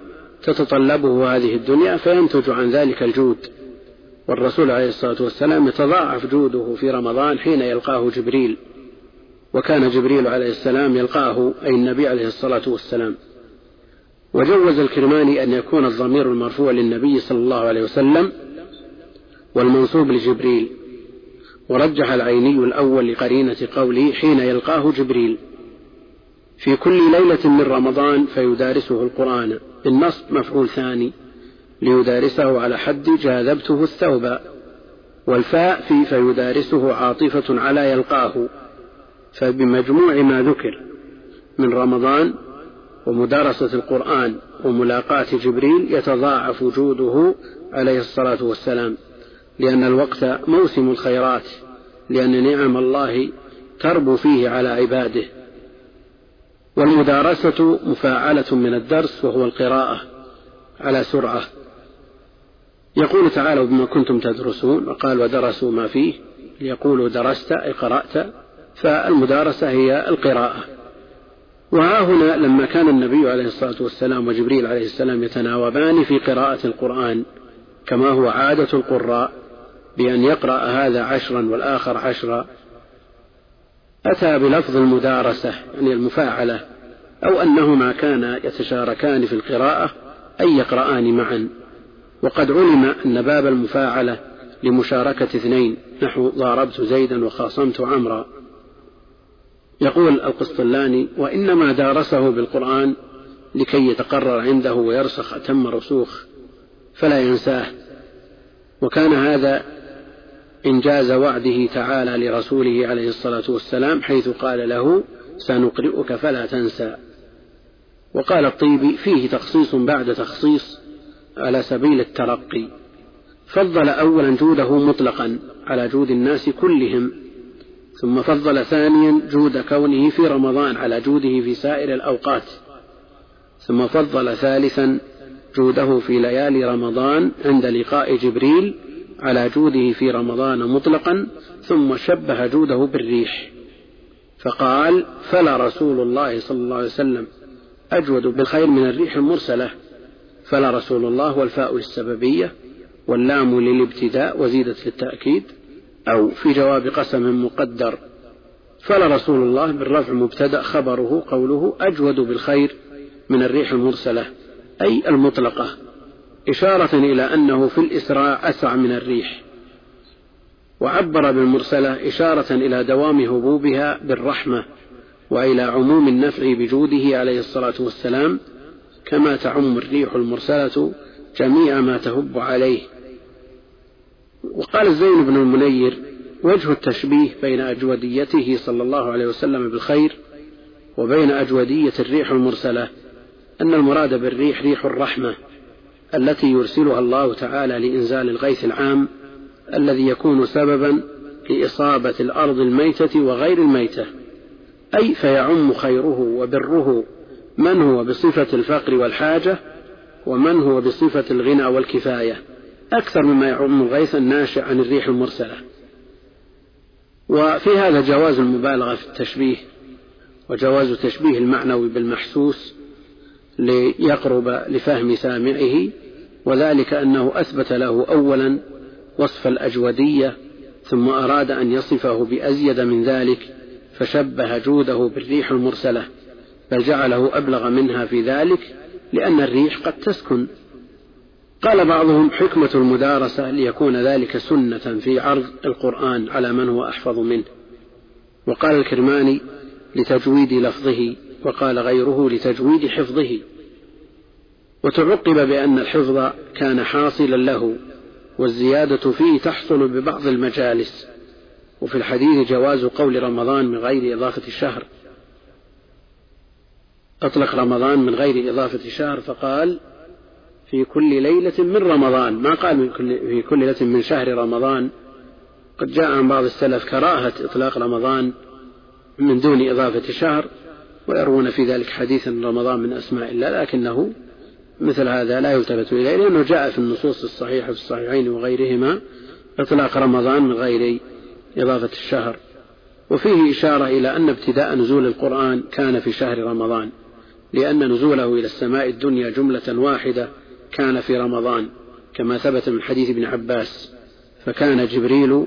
تتطلبه هذه الدنيا فينتج عن ذلك الجود. والرسول عليه الصلاة والسلام يتضاعف جوده في رمضان حين يلقاه جبريل وكان جبريل عليه السلام يلقاه أي النبي عليه الصلاة والسلام. وجوز الكرماني أن يكون الضمير المرفوع للنبي صلى الله عليه وسلم والمنصوب لجبريل. ورجح العيني الأول لقرينة قوله حين يلقاه جبريل. في كل ليلة من رمضان فيدارسه القرآن بالنصب مفعول ثاني ليدارسه على حد جاذبته الثوب والفاء في فيدارسه عاطفة على يلقاه. فبمجموع ما ذكر من رمضان ومدارسة القرآن وملاقاة جبريل يتضاعف وجوده عليه الصلاة والسلام. لأن الوقت موسم الخيرات لأن نعم الله تربو فيه على عباده. والمدارسة مفاعلة من الدرس وهو القراءة على سرعة. يقول تعالى بما كنتم تدرسون وقال ودرسوا ما فيه ليقولوا درست أي قرأت فالمدارسة هي القراءة. وها هنا لما كان النبي عليه الصلاة والسلام وجبريل عليه السلام يتناوبان في قراءة القرآن كما هو عادة القراء. بأن يقرأ هذا عشرا والآخر عشرا أتى بلفظ المدارسة يعني المفاعلة أو أنهما كانا يتشاركان في القراءة أي يقرآن معا. وقد علم أن باب المفاعلة لمشاركة اثنين نحو ضاربت زيدا وخاصمت عمرا. يقول القسطلاني وإنما دارسه بالقرآن لكي يتقرر عنده ويرسخ أتم رسوخ فلا ينساه. وكان هذا إنجاز وعده تعالى لرسوله عليه الصلاة والسلام حيث قال له سنقرئك فلا تنسى. وقال الطيبي فيه تخصيص بعد تخصيص على سبيل الترقي. فضل أولا جوده مطلقا على جود الناس كلهم ثم فضل ثانيا جود كونه في رمضان على جوده في سائر الأوقات ثم فضل ثالثا جوده في ليالي رمضان عند لقاء جبريل على جوده في رمضان مطلقا ثم شبه جوده بالريح. فقال فلا رسول الله صلى الله عليه وسلم أجود بالخير من الريح المرسلة. فلا رسول الله والفاء للسببية واللام للابتداء وزيدت للتأكيد أو في جواب قسم مقدر. فلا رسول الله بالرفع مبتدأ خبره قوله أجود بالخير من الريح المرسلة أي المطلقة. إشارة إلى أنه في الإسراء أسرع من الريح وعبر بالمرسلة إشارة إلى دوام هبوبها بالرحمة وإلى عموم النفع بجوده عليه الصلاة والسلام كما تعم الريح المرسلة جميع ما تهب عليه. وقال الزين بن المنير وجه التشبيه بين أجوديته صلى الله عليه وسلم بالخير وبين أجودية الريح المرسلة أن المراد بالريح ريح الرحمة. التي يرسلها الله تعالى لإنزال الغيث العام الذي يكون سببا لإصابة الأرض الميتة وغير الميتة. أي فيعم خيره وبره من هو بصفة الفقر والحاجة ومن هو بصفة الغنى والكفاية. أكثر مما يعم الغيث الناشئ عن الريح المرسلة. وفي هذا جواز المبالغة في التشبيه وجواز تشبيه المعنوي بالمحسوس ليقرب لفهم سامعه وذلك أنه أثبت له أولا وصف الأجودية ثم أراد أن يصفه بأزيد من ذلك فشبه جوده بالريح المرسلة بل جعله أبلغ منها في ذلك لأن الريح قد تسكن. قال بعضهم حكمة المدارسة ليكون ذلك سنة في عرض القرآن على من هو أحفظ منه. وقال الكرماني لتجويد لفظه وقال غيره لتجويد حفظه. وتعقب بأن الحفظ كان حاصلا له والزيادة فيه تحصل ببعض المجالس. وفي الحديث جواز قول رمضان من غير إضافة الشهر. أطلق رمضان من غير إضافة شهر فقال في كل ليلة من رمضان. ما قال من كل في كل ليلة من شهر رمضان. قد جاء عن بعض السلف كراهة إطلاق رمضان من دون إضافة شهر ويروون في ذلك حديثا رمضان من أسماء الله لكنه مثل هذا لا يلتفت إليه لأنه جاء في النصوص الصحيحة في الصحيحين وغيرهما إطلاق رمضان من غير إضافة الشهر. وفيه إشارة إلى أن ابتداء نزول القرآن كان في شهر رمضان لأن نزوله إلى السماء الدنيا جملة واحدة كان في رمضان كما ثبت من حديث ابن عباس. فكان جبريل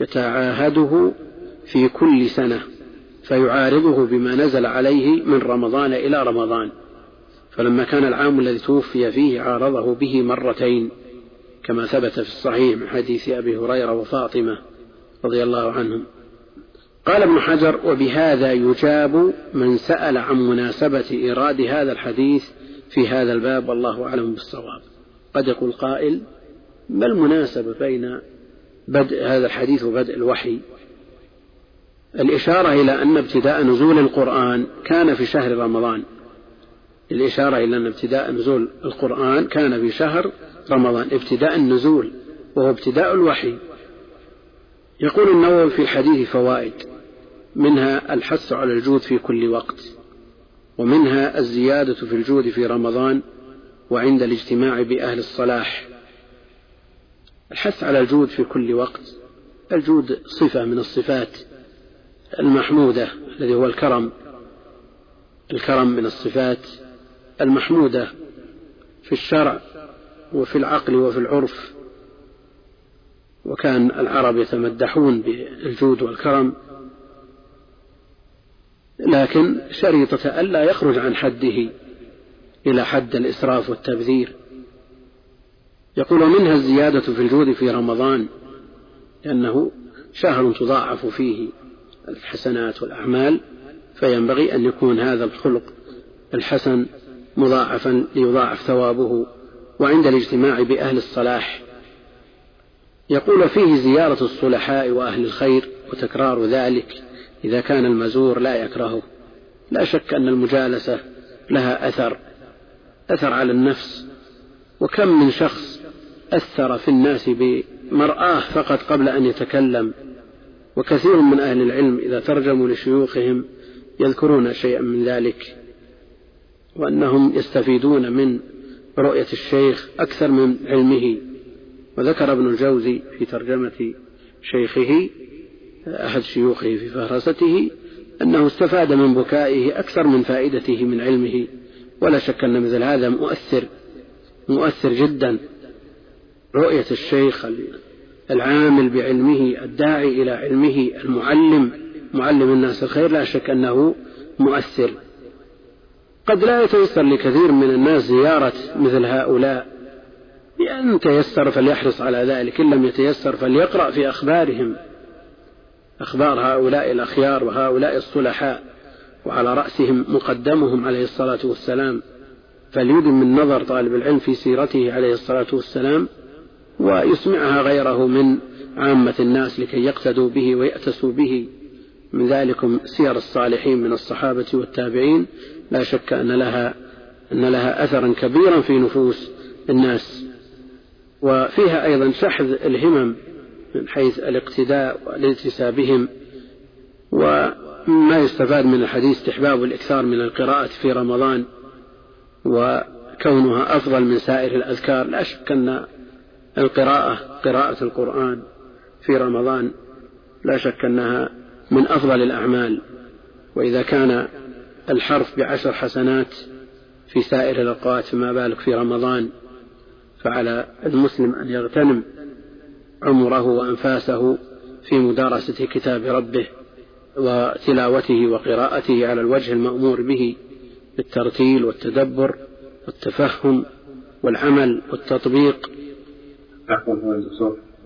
يتعاهده في كل سنة فيعارضه بما نزل عليه من رمضان إلى رمضان. فلما كان العام الذي توفي فيه عارضه به مرتين كما ثبت في الصحيح من حديث أبي هريرة وفاطمة رضي الله عنهم. قال ابن حجر وبهذا يجاب من سأل عن مناسبة إيراد هذا الحديث في هذا الباب والله أعلم بالصواب. قد يقول قائل ما المناسبة بين بدء هذا الحديث وبدء الوحي؟ الإشارة إلى أن ابتداء نزول القرآن كان في شهر رمضان. الإشارة إلى أن ابتداء نزول القرآن كان في شهر رمضان ابتداء النزول وهو ابتداء الوحي. يقول النووي في الحديث فوائد منها الحث على الجود في كل وقت ومنها الزيادة في الجود في رمضان وعند الاجتماع بأهل الصلاح. الحث على الجود في كل وقت الجود صفة من الصفات المحمودة الذي هو الكرم. الكرم من الصفات المحمودة في الشرع وفي العقل وفي العرف وكان العرب يتمدحون بالجود والكرم لكن شريطة ألا يخرج عن حده إلى حد الإسراف والتبذير. يقول منها الزيادة في الجود في رمضان لأنه شهر تضاعف فيه الحسنات والأعمال فينبغي أن يكون هذا الخلق الحسن مضاعفا ليضاعف ثوابه وعند الاجتماع بأهل الصلاح. يقول فيه زيارة الصلحاء وأهل الخير وتكرار ذلك إذا كان المزور لا يكرهه. لا شك أن المجالسة لها أثر أثر على النفس. وكم من شخص أثر في الناس بمرآة فقط قبل أن يتكلم. وكثير من أهل العلم إذا ترجموا لشيوخهم يذكرون شيئا من ذلك. وأنهم يستفيدون من رؤية الشيخ أكثر من علمه. وذكر ابن الجوزي في ترجمة شيخه أحد شيوخه في فهرسته أنه استفاد من بكائه أكثر من فائدته من علمه. ولا شك أن مثل هذا مؤثر مؤثر جدا. رؤية الشيخ العامل بعلمه الداعي إلى علمه المعلم معلم الناس الخير لا شك أنه مؤثر. قد لا يتيسر لكثير من الناس زيارة مثل هؤلاء. بأن تيسر فليحرص على ذلك إن لم يتيسر فليقرأ في أخبارهم. أخبار هؤلاء الأخيار وهؤلاء الصلحاء وعلى رأسهم مقدمهم عليه الصلاة والسلام. فليدم من نظر طالب العلم في سيرته عليه الصلاة والسلام ويسمعها غيره من عامة الناس لكي يقتدوا به ويأتسوا به. من ذلكم سير الصالحين من الصحابة والتابعين. لا شك أن لها أن لها أثرا كبيرا في نفوس الناس. وفيها أيضا شحذ الهمم من حيث الاقتداء والالتساء بهم وما يستفاد من الحديث استحباب الإكثار من القراءة في رمضان. وكونها أفضل من سائر الأذكار. لا شك أن القراءة قراءة القرآن في رمضان لا شك أنها من أفضل الأعمال. وإذا كان الحرف بعشر حسنات في سائر الأوقات فما بالك في رمضان فعلى المسلم أن يغتنم عمره وأنفاسه في مدارسة كتاب ربه وتلاوته وقراءته على الوجه المأمور به بالترتيل والتدبر والتفهم والعمل والتطبيق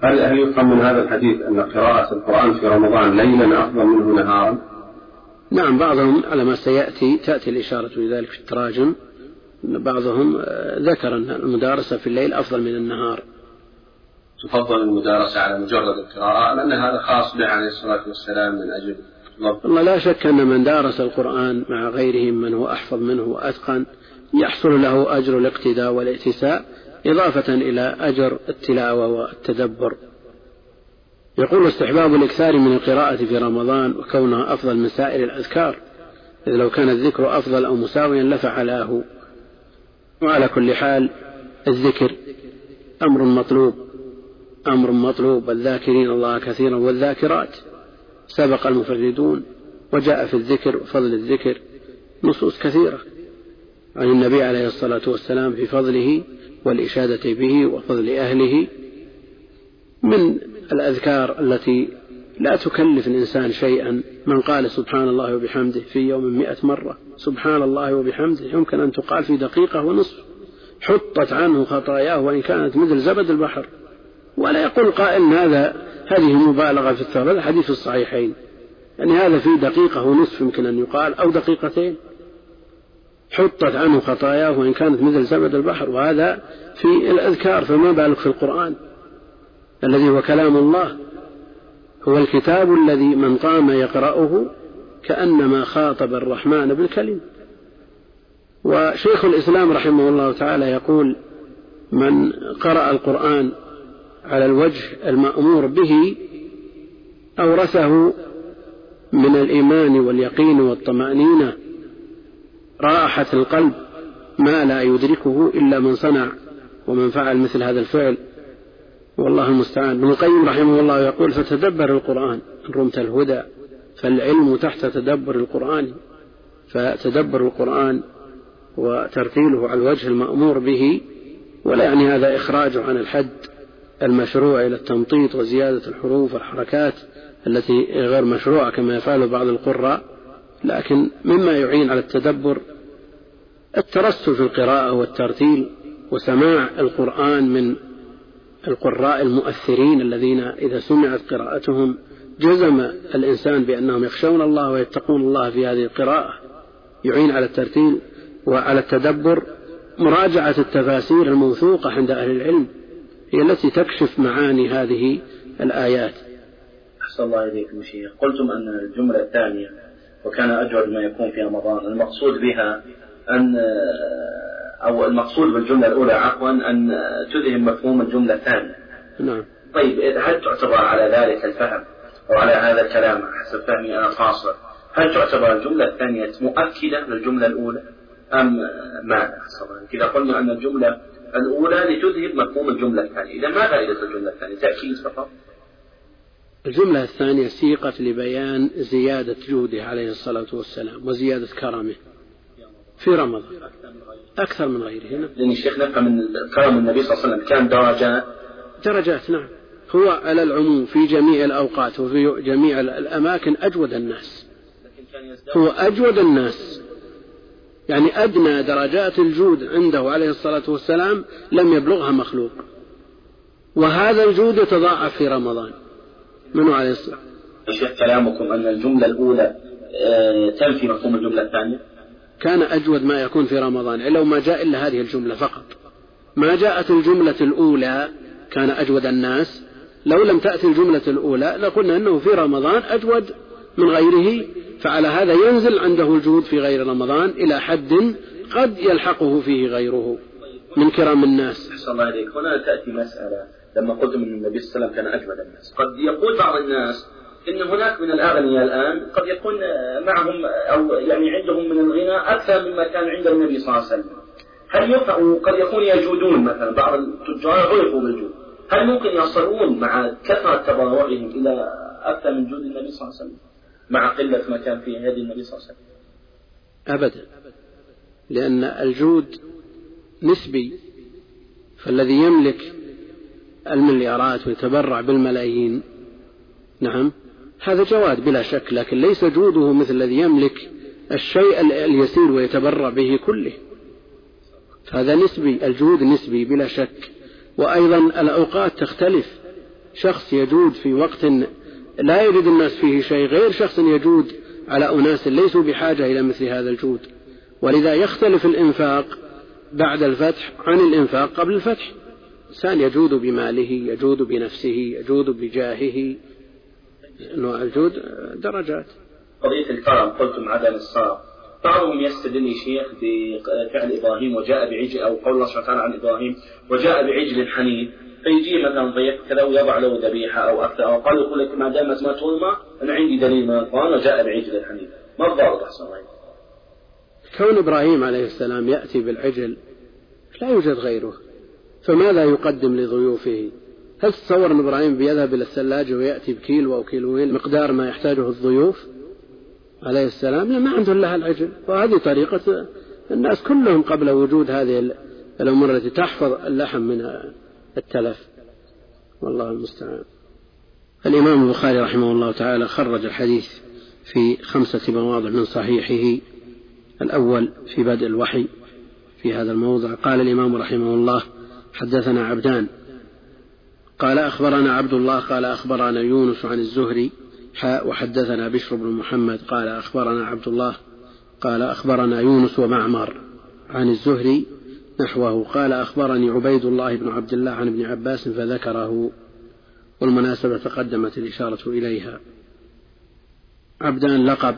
هل هل يفهم من هذا الحديث أن قراءة القرآن في رمضان ليلا أفضل منه نهارا؟ نعم بعضهم على ما سيأتي تأتي الإشارة لذلك في التراجم. بعضهم آه، ذكر أن المدارسة في الليل أفضل من النهار. تفضل المدارسة على مجرد القراءة لأن هذا خاص به عليه الصلاة والسلام من أجل والله لا شك أن من دارس القرآن مع غيره من هو أحفظ منه وأتقن يحصل له أجر الاقتداء والائتساء إضافة إلى أجر التلاوة والتدبر. يقول استحباب الإكثار من القراءة في رمضان وكونها أفضل من سائر الأذكار إذ لو كان الذكر أفضل أو مساويا لفعلاه. وعلى كل حال الذكر أمر مطلوب أمر مطلوب الذاكرين الله كثيرا والذاكرات سبق المفردون وجاء في الذكر وفضل الذكر نصوص كثيرة. عن النبي عليه الصلاة والسلام في فضله والإشادة به وفضل أهله. من الأذكار التي لا تكلف الإنسان شيئا. من قال سبحان الله وبحمده في يوم مئة مرة سبحان الله وبحمده يمكن أن تقال في دقيقة ونصف. حطت عنه خطاياه وإن كانت مثل زبد البحر. ولا يقول قائل هذا هذه مبالغة في الثواب هذا حديث الصحيحين. يعني هذا في دقيقة ونصف يمكن أن يقال أو دقيقتين. حطت عنه خطاياه وإن كانت مثل زبد البحر. وهذا في الأذكار فما بالك في القرآن؟ الذي هو كلام الله هو الكتاب الذي من قام يقرأه كأنما خاطب الرحمن بالكلم. وشيخ الإسلام رحمه الله تعالى يقول من قرأ القرآن على الوجه المأمور به أورثه من الإيمان واليقين والطمأنينة راحة القلب ما لا يدركه إلا من صنع ومن فعل مثل هذا الفعل. والله المستعان. ابن القيم رحمه الله يقول فتدبر القرآن إن رمت الهدى فالعلم تحت تدبر القرآن فتدبر القرآن وترتيله على الوجه المأمور به ولا يعني هذا إخراج عن الحد المشروع إلى التمطيط وزيادة الحروف والحركات التي غير مشروعة كما يفعل بعض القراء لكن مما يعين على التدبر الترسل في القراءة والترتيل وسماع القرآن من القراء المؤثرين الذين إذا سمعت قراءتهم جزم الإنسان بأنهم يخشون الله ويتقون الله في هذه القراءة. يعين على الترتيل وعلى التدبر مراجعة التفاسير الموثوقة عند أهل العلم هي التي تكشف معاني هذه الآيات. أحسن الله إليكم شيخ. قلتم أن الجملة الثانية وكان أجود ما يكون في رمضان. المقصود بها أن أو المقصود بالجملة الأولى عفوا أن تذهب مفهوم الجملة الثانية. نعم. طيب هل تعتبر على ذلك الفهم أو على هذا الكلام حسب فهمي أنا خاصة هل تعتبر الجملة الثانية مؤكدة للجملة الأولى أم ماذا؟ إذا قلنا أن الجملة الأولى لتذهب مفهوم الجملة الثانية إذا ما فائدة الجملة الثانية؟ تأكيد فقط. الجملة الثانية سيقت لبيان زيادة جوده عليه الصلاة والسلام وزيادة كرمه. في رمضان. أكثر من غيره نعم. لأن الشيخ نفهم من كرم النبي صلى الله عليه وسلم كان درجات درجات نعم. هو على العموم في جميع الأوقات وفي جميع الأماكن أجود الناس. هو أجود الناس. يعني أدنى درجات الجود عنده عليه الصلاة والسلام لم يبلغها مخلوق. وهذا الجود يتضاعف في رمضان. منه عليه الصلاة الشيخ كلامكم أن الجملة الأولى آه، تنفي مفهوم الجملة الثانية؟ كان أجود ما يكون في رمضان لو ما جاء إلا هذه الجملة فقط. ما جاءت الجملة الأولى كان أجود الناس لو لم تأتي الجملة الأولى لقلنا أنه في رمضان أجود من غيره فعلى هذا ينزل عنده الجود في غير رمضان إلى حد قد يلحقه فيه غيره من كرام الناس. أحسن الله عليك هنا تأتي مسألة لما قلت من النبي صلى الله عليه وسلم كان أجود الناس. قد يقول بعض الناس إن هناك من الأغنياء الآن قد يكون معهم أو يعني عندهم من الغنى أكثر مما كان عند النبي صلى الله عليه وسلم. هل ينفع قد يكون يجودون مثلا بعض التجار عرفوا بالجود. هل ممكن يصلون مع كثرة تبرعهم إلى أكثر من جود النبي صلى الله عليه وسلم؟ مع قلة ما كان في يد النبي صلى الله عليه وسلم. أبدا. لأن الجود نسبي فالذي يملك المليارات ويتبرع بالملايين. نعم. هذا جواد بلا شك لكن ليس جوده مثل الذي يملك الشيء اليسير ويتبرع به كله. هذا نسبي الجود نسبي بلا شك. وأيضا الأوقات تختلف. شخص يجود في وقت لا يجد الناس فيه شيء غير شخص يجود على أناس ليسوا بحاجة إلى مثل هذا الجود. ولذا يختلف الإنفاق بعد الفتح عن الإنفاق قبل الفتح. إنسان يجود بماله يجود بنفسه يجود بجاهه. أنواع الجود درجات. قضية الكرم قلتم عدم الصرف. بعضهم يستدل شيخ بفعل إبراهيم وجاء بعجل أو قول الله سبحانه وتعالى عن إبراهيم وجاء بعجل حنيف. فيجي مثلا ضيف كذا ويضع له ذبيحة أو أكثر أو قال يقول لك ما دامت ما تظلمة أنا عندي دليل من القرآن وجاء بعجل حنيف. ما الضابط أحسن الله كون إبراهيم عليه السلام يأتي بالعجل لا يوجد غيره. فماذا يقدم لضيوفه؟ هل تتصور أن إبراهيم بيذهب إلى الثلاجة ويأتي بكيلو أو كيلوين مقدار ما يحتاجه الضيوف عليه السلام؟ لا ما عندهم لها العجل وهذه طريقة الناس كلهم قبل وجود هذه الأمور التي تحفظ اللحم من التلف. والله المستعان. الإمام البخاري رحمه الله تعالى خرج الحديث في خمسة مواضع من صحيحه. الأول في بدء الوحي في هذا الموضع. قال الإمام رحمه الله حدثنا عبدان قال أخبرنا عبد الله قال أخبرنا يونس عن الزهري وحدثنا بشر بن محمد قال أخبرنا عبد الله قال أخبرنا يونس ومعمر عن الزهري نحوه قال أخبرني عبيد الله بن عبد الله عن ابن عباس فذكره والمناسبة تقدمت الإشارة إليها. عبدان لقب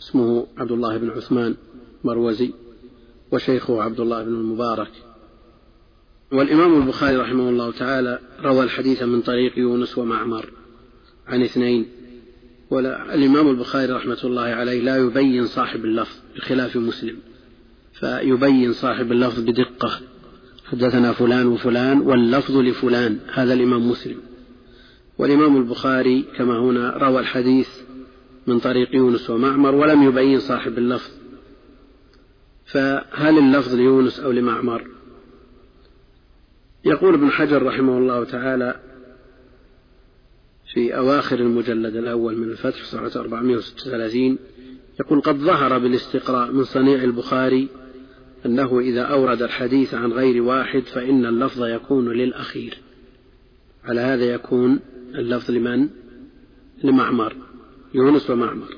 اسمه عبد الله بن عثمان مروزي وشيخه عبد الله بن المبارك. والإمام البخاري رحمه الله تعالى روى الحديث من طريق يونس ومعمر عن اثنين والإمام البخاري رحمة الله عليه لا يبين صاحب اللفظ بخلاف مسلم فيبين صاحب اللفظ بدقة حدثنا فلان وفلان واللفظ لفلان هذا الإمام مسلم. والإمام البخاري كما هنا روى الحديث من طريق يونس ومعمر ولم يبين صاحب اللفظ فهل اللفظ ليونس أو لمعمر؟ يقول ابن حجر رحمه الله تعالى في أواخر المجلد الأول من الفتح صفحة 436 يقول قد ظهر بالاستقراء من صنيع البخاري أنه إذا أورد الحديث عن غير واحد فإن اللفظ يكون للأخير. على هذا يكون اللفظ لمن؟ لمعمر يونس ومعمر.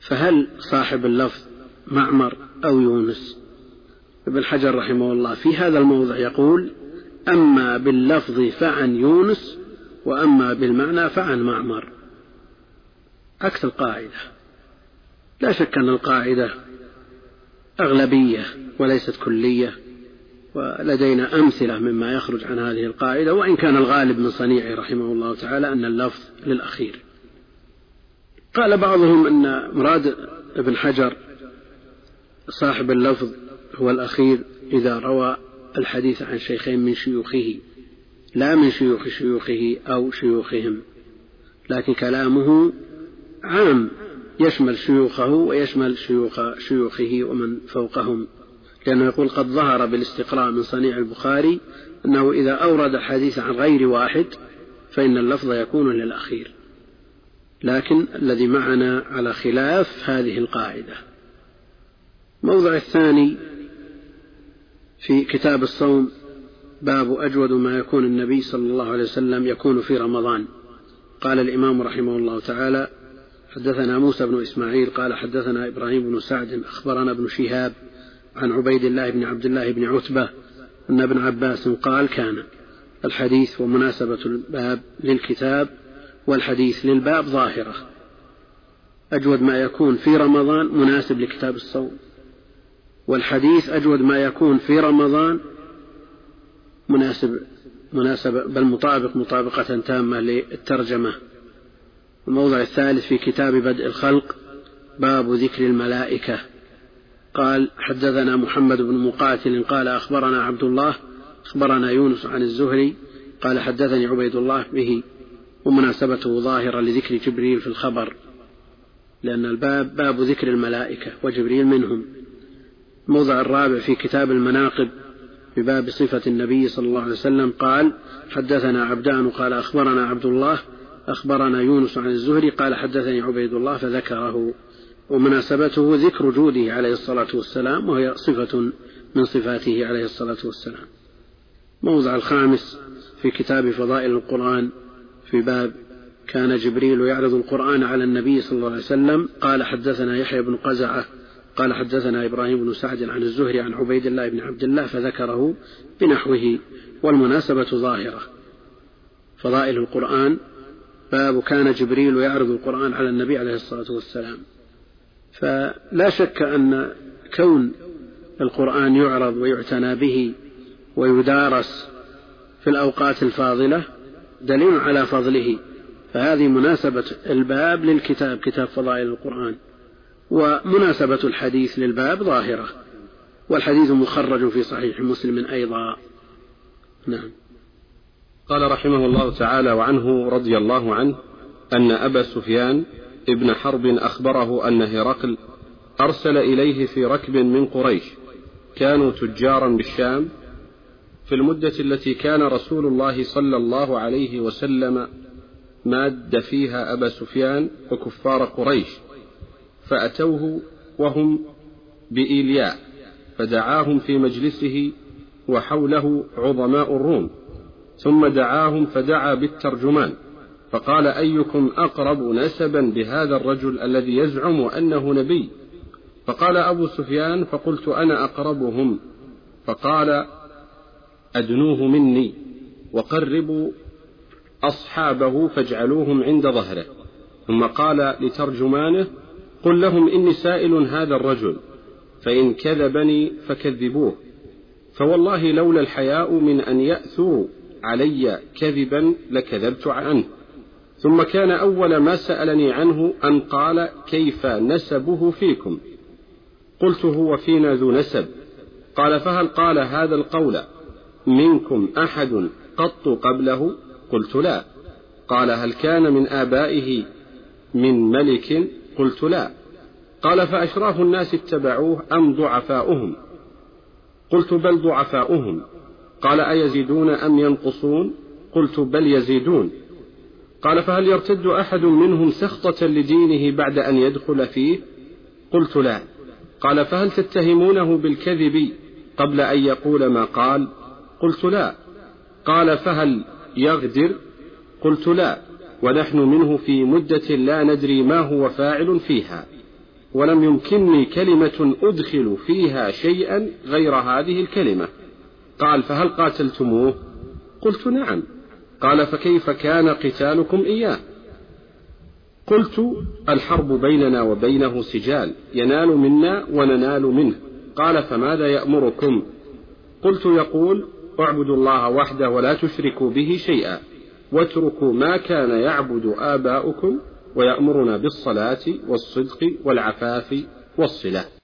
فهل صاحب اللفظ معمر أو يونس؟ ابن حجر رحمه الله في هذا الموضع يقول أما باللفظ فعن يونس وأما بالمعنى فعن معمر. عكس القاعدة لا شك أن القاعدة أغلبية وليست كلية ولدينا أمثلة مما يخرج عن هذه القاعدة وإن كان الغالب من صنيعه رحمه الله تعالى أن اللفظ للأخير. قال بعضهم أن مراد ابن حجر صاحب اللفظ هو الأخير إذا روى الحديث عن شيخين من شيوخه لا من شيوخ شيوخه أو شيوخهم لكن كلامه عام يشمل شيوخه ويشمل شيوخ شيوخه ومن فوقهم لأنه يقول قد ظهر بالاستقراء من صنيع البخاري أنه إذا أورد الحديث عن غير واحد فإن اللفظ يكون للأخير لكن الذي معنا على خلاف هذه القاعدة. موضع الثاني في كتاب الصوم باب أجود ما يكون النبي صلى الله عليه وسلم يكون في رمضان. قال الإمام رحمه الله تعالى حدثنا موسى بن إسماعيل قال حدثنا إبراهيم بن سعد أخبرنا ابن شهاب عن عبيد الله بن عبد الله بن عتبة أن ابن عباس قال كان الحديث ومناسبة الباب للكتاب والحديث للباب ظاهرة. أجود ما يكون في رمضان مناسب لكتاب الصوم. والحديث أجود ما يكون في رمضان مناسب مناسب بل مطابق مطابقة تامة للترجمة. الموضع الثالث في كتاب بدء الخلق باب ذكر الملائكة. قال حدثنا محمد بن مقاتل قال أخبرنا عبد الله أخبرنا يونس عن الزهري قال حدثني عبيد الله به ومناسبته ظاهرة لذكر جبريل في الخبر لأن الباب باب ذكر الملائكة وجبريل منهم. الموضع الرابع في كتاب المناقب بباب صفة النبي صلى الله عليه وسلم قال حدثنا عبدان قال أخبرنا عبد الله أخبرنا يونس عن الزهري قال حدثني عبيد الله فذكره. ومناسبته ذكر جوده عليه الصلاة والسلام وهي صفة من صفاته عليه الصلاة والسلام. موضع الخامس في كتاب فضائل القرآن في باب كان جبريل يعرض القرآن على النبي صلى الله عليه وسلم قال حدثنا يحيى بن قزعة قال حدثنا إبراهيم بن سعد عن الزهري عن عبيد الله بن عبد الله فذكره بنحوه والمناسبة ظاهرة. فضائل القرآن باب كان جبريل يعرض القرآن على النبي عليه الصلاة والسلام. فلا شك أن كون القرآن يعرض ويعتنى به ويدارس في الأوقات الفاضلة دليل على فضله. فهذه مناسبة الباب للكتاب كتاب فضائل القرآن. ومناسبة الحديث للباب ظاهرة والحديث مخرج في صحيح مسلم أيضا. نعم. قال رحمه الله تعالى وعنه رضي الله عنه أن أبا سفيان ابن حرب أخبره أن هرقل أرسل إليه في ركب من قريش كانوا تجارا بالشام في المدة التي كان رسول الله صلى الله عليه وسلم ماد فيها أبا سفيان وكفار قريش. فأتوه وهم بإيلياء فدعاهم في مجلسه وحوله عظماء الروم ثم دعاهم فدعا بالترجمان فقال أيكم أقرب نسبا بهذا الرجل الذي يزعم أنه نبي؟ فقال أبو سفيان فقلت أنا أقربهم فقال أدنوه مني وقربوا أصحابه فاجعلوهم عند ظهره ثم قال لترجمانه قل لهم إني سائل هذا الرجل فإن كذبني فكذبوه. فوالله لولا الحياء من أن يأثوا علي كذبا لكذبت عنه. ثم كان أول ما سألني عنه أن قال كيف نسبه فيكم. قلت هو فينا ذو نسب. قال فهل قال هذا القول منكم أحد قط قبله؟ قلت لا. قال هل كان من آبائه من ملك قلت لا. قال فأشراف الناس اتبعوه أم ضعفاؤهم؟ قلت بل ضعفاؤهم. قال أيزيدون أم ينقصون؟ قلت بل يزيدون. قال فهل يرتد أحد منهم سخطة لدينه بعد أن يدخل فيه؟ قلت لا. قال فهل تتهمونه بالكذب قبل أن يقول ما قال؟ قلت لا. قال فهل يغدر؟ قلت لا. ونحن منه في مدة لا ندري ما هو فاعل فيها. ولم يمكنني كلمة أدخل فيها شيئا غير هذه الكلمة. قال فهل قاتلتموه؟ قلت نعم. قال فكيف كان قتالكم إياه؟ قلت الحرب بيننا وبينه سجال ينال منا وننال منه. قال فماذا يأمركم؟ قلت يقول اعبدوا الله وحده ولا تشركوا به شيئا. واتركوا ما كان يعبد آباؤكم ويأمرنا بالصلاة والصدق والعفاف والصلة.